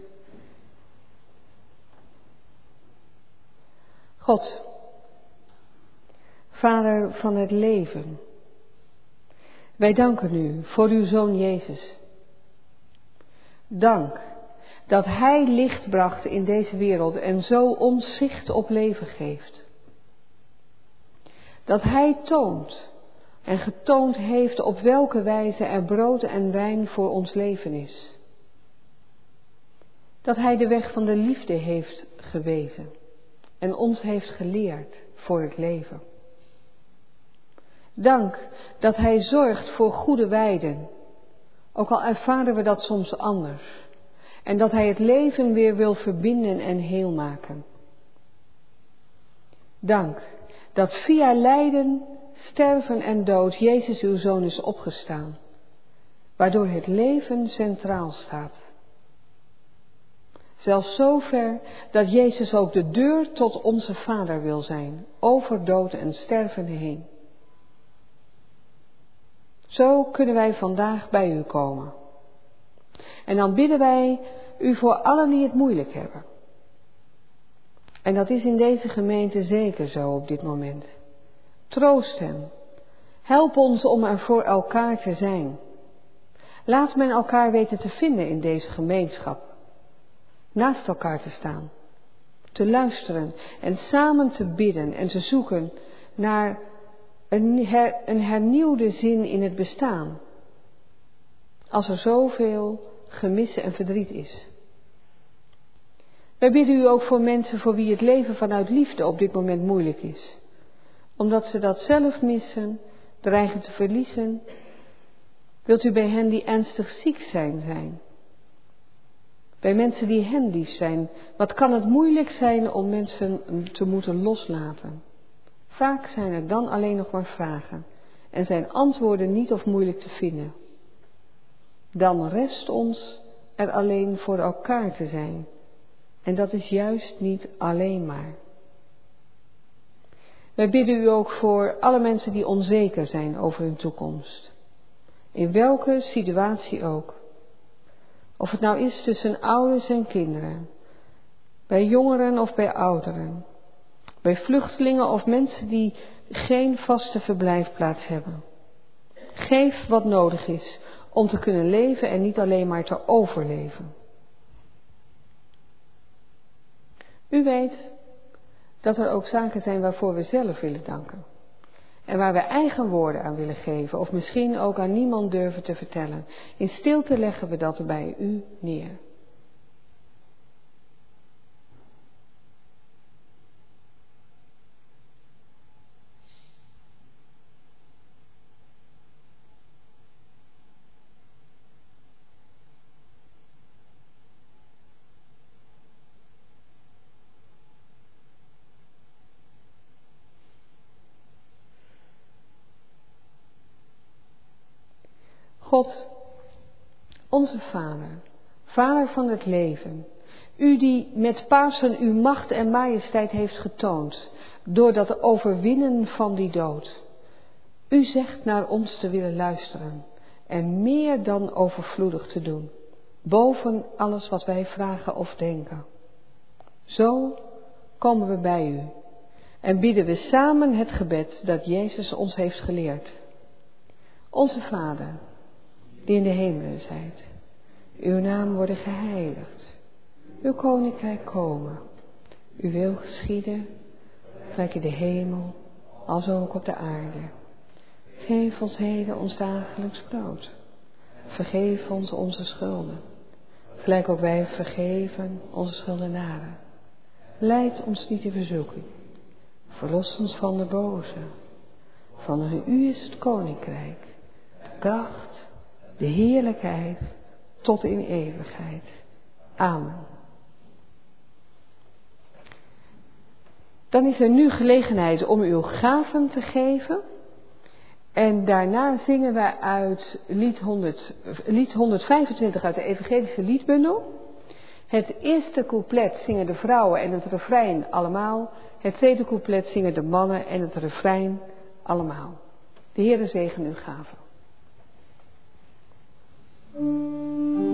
B: God, Vader van het leven, wij danken u voor uw Zoon Jezus. Dank dat Hij licht bracht in deze wereld en zo ons zicht op leven geeft. Dat Hij toont en getoond heeft op welke wijze er brood en wijn voor ons leven is. Dat Hij de weg van de liefde heeft gewezen en ons heeft geleerd voor het leven. Dank dat Hij zorgt voor goede weiden, ook al ervaren we dat soms anders. En dat Hij het leven weer wil verbinden en heel maken. Dank dat via lijden, sterven en dood Jezus uw Zoon is opgestaan, waardoor het leven centraal staat. Zelfs zover dat Jezus ook de deur tot onze Vader wil zijn, over dood en sterven heen. Zo kunnen wij vandaag bij u komen. En dan bidden wij u voor allen die het moeilijk hebben. En dat is in deze gemeente zeker zo op dit moment. Troost hen. Help ons om er voor elkaar te zijn. Laat men elkaar weten te vinden in deze gemeenschap. Naast elkaar te staan. Te luisteren en samen te bidden en te zoeken naar een, een hernieuwde zin in het bestaan. Als er zoveel gemissen en verdriet is. Wij bidden u ook voor mensen voor wie het leven vanuit liefde op dit moment moeilijk is. Omdat ze dat zelf missen, dreigen te verliezen. Wilt u bij hen die ernstig ziek zijn zijn? Bij mensen die hen zijn, wat kan het moeilijk zijn om mensen te moeten loslaten? Vaak zijn er dan alleen nog maar vragen en zijn antwoorden niet of moeilijk te vinden. Dan rest ons er alleen voor elkaar te zijn. En dat is juist niet alleen maar. Wij bidden u ook voor alle mensen die onzeker zijn over hun toekomst. In welke situatie ook. Of het nou is tussen ouders en kinderen, bij jongeren of bij ouderen, bij vluchtelingen of mensen die geen vaste verblijfplaats hebben. Geef wat nodig is om te kunnen leven en niet alleen maar te overleven. U weet dat er ook zaken zijn waarvoor we zelf willen danken. En waar we eigen woorden aan willen geven, of misschien ook aan niemand durven te vertellen. In stilte leggen we dat bij u neer. God, onze Vader, Vader van het leven, u die met Pasen uw macht en majesteit heeft getoond, door dat overwinnen van die dood. U zegt naar ons te willen luisteren en meer dan overvloedig te doen, boven alles wat wij vragen of denken. Zo komen we bij u en bieden we samen het gebed dat Jezus ons heeft geleerd. Onze Vader, die in de hemelen zijt. Uw naam worden geheiligd. Uw koninkrijk komen. Uw wil geschieden, gelijk in de hemel, als ook op de aarde. Geef ons heden ons dagelijks brood. Vergeef ons onze schulden, gelijk ook wij vergeven onze schuldenaren. Leid ons niet in verzoeking, verlos ons van de boze. Van u is het koninkrijk, de kracht de heerlijkheid tot in eeuwigheid. Amen. Dan is er nu gelegenheid om uw gaven te geven. En daarna zingen wij uit lied, 100, lied 125 uit de Evangelische Liedbundel. Het eerste couplet zingen de vrouwen en het refrein allemaal. Het tweede couplet zingen de mannen en het refrein allemaal. De Heere zegen uw gaven. Thank you.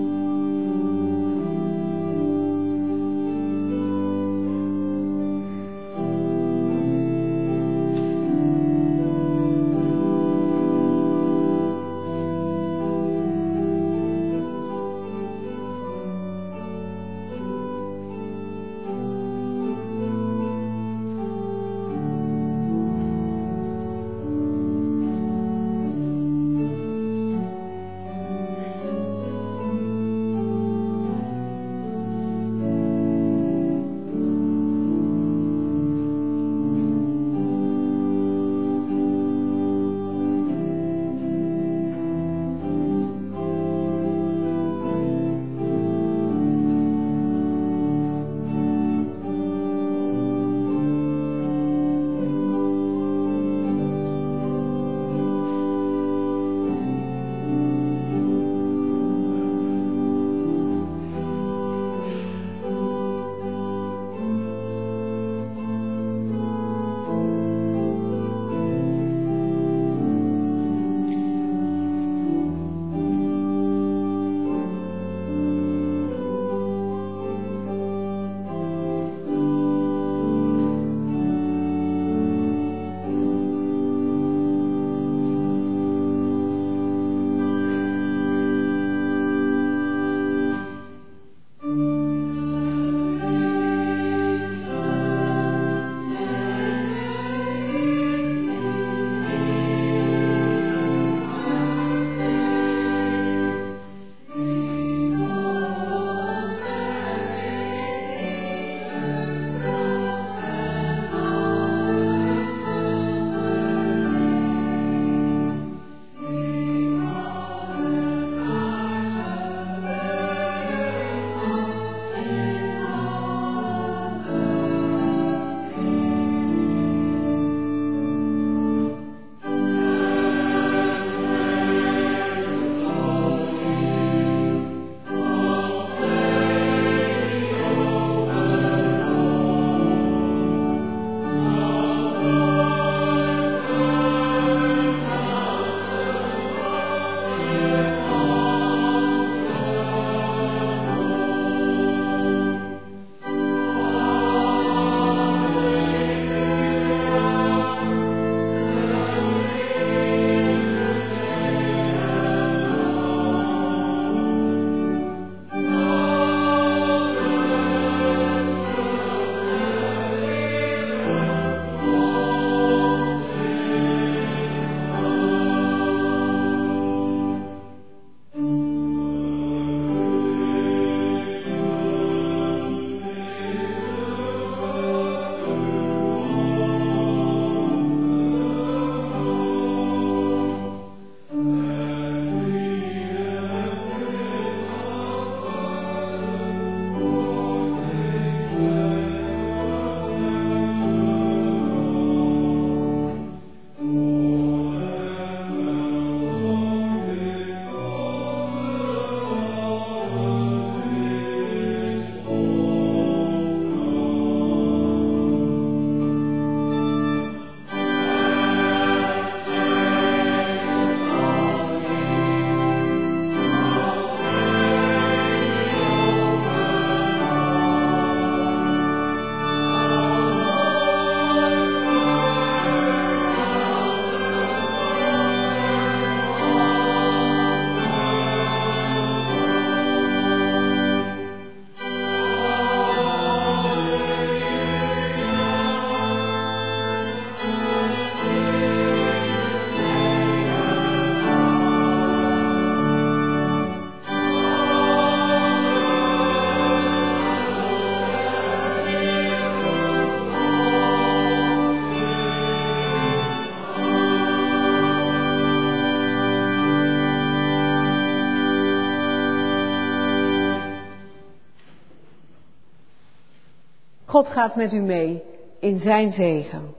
B: God gaat met u mee in zijn zegen.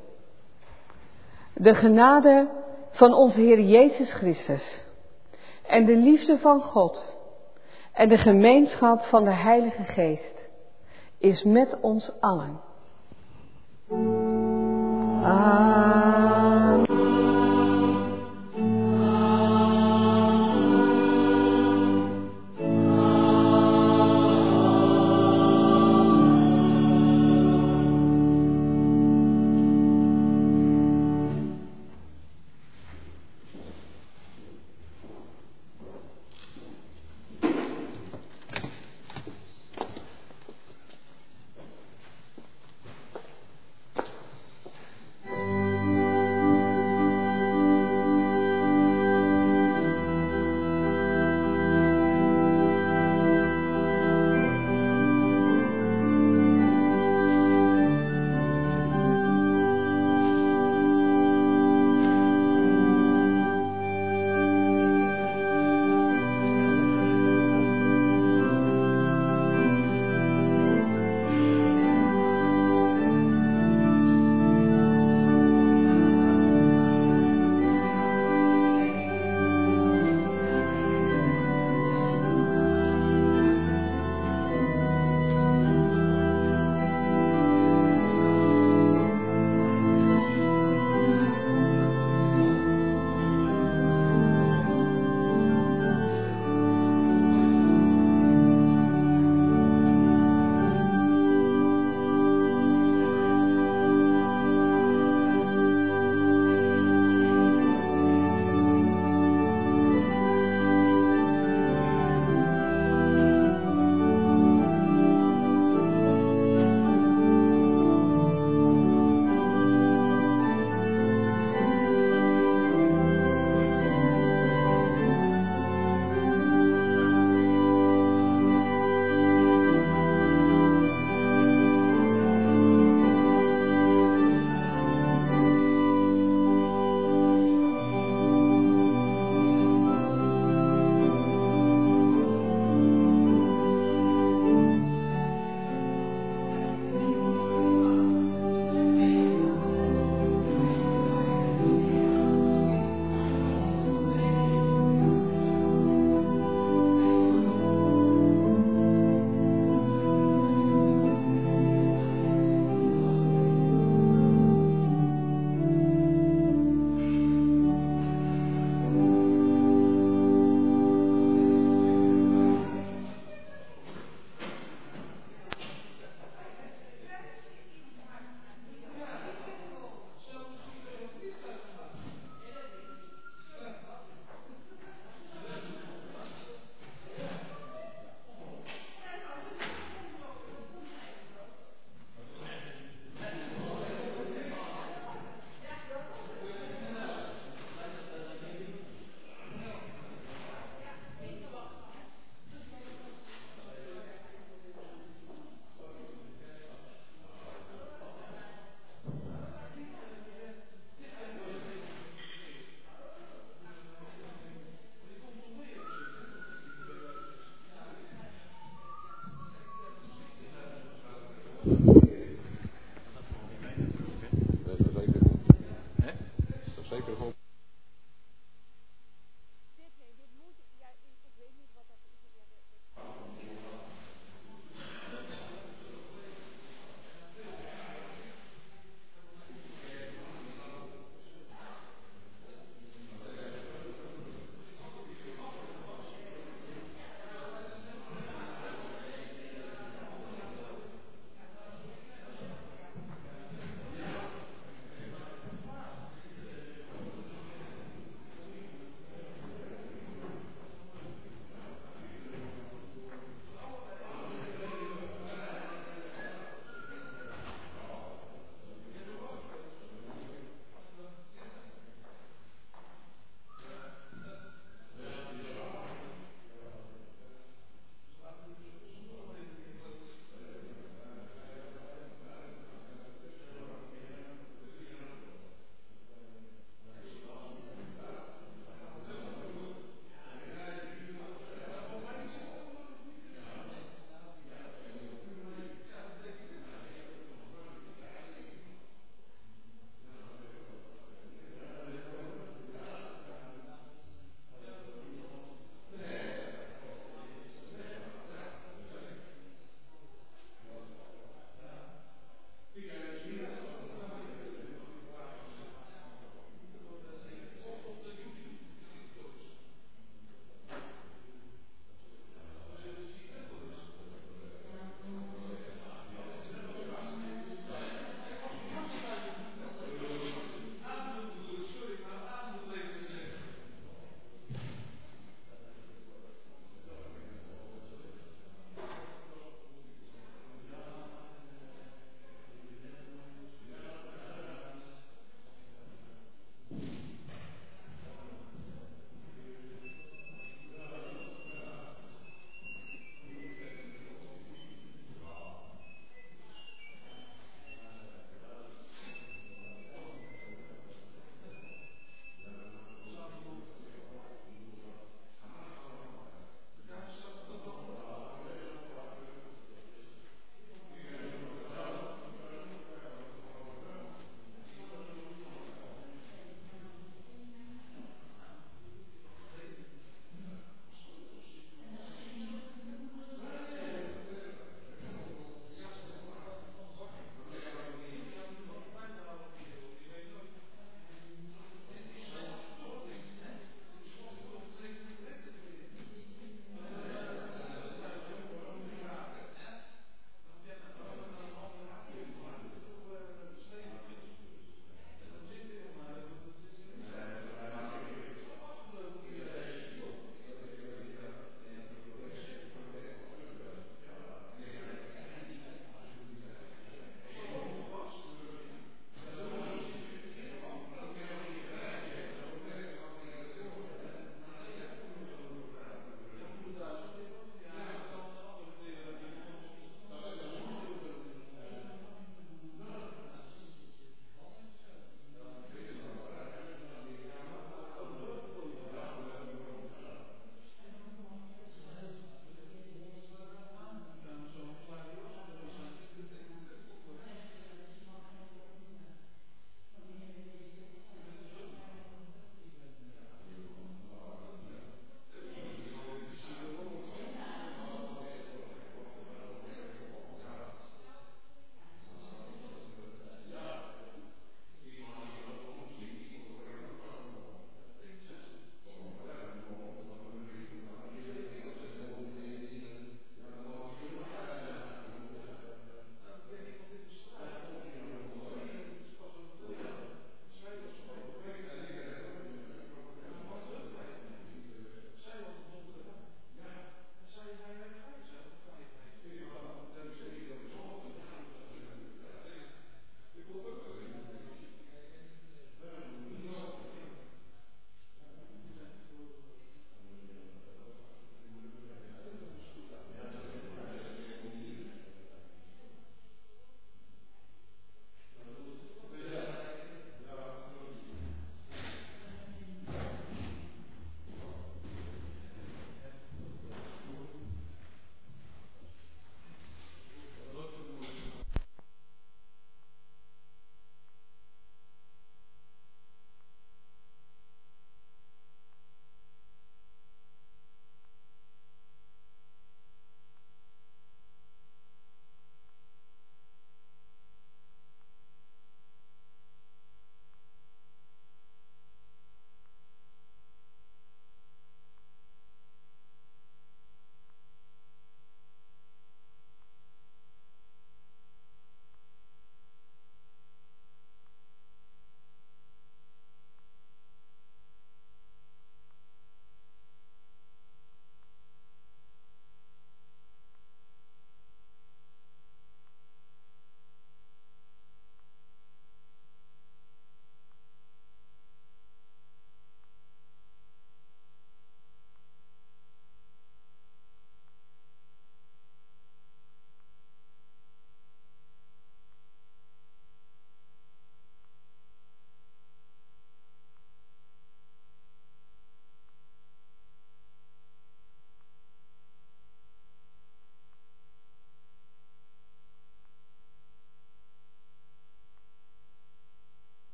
B: De genade van onze Heer Jezus Christus en de liefde van God en de gemeenschap van de Heilige Geest is met ons allen.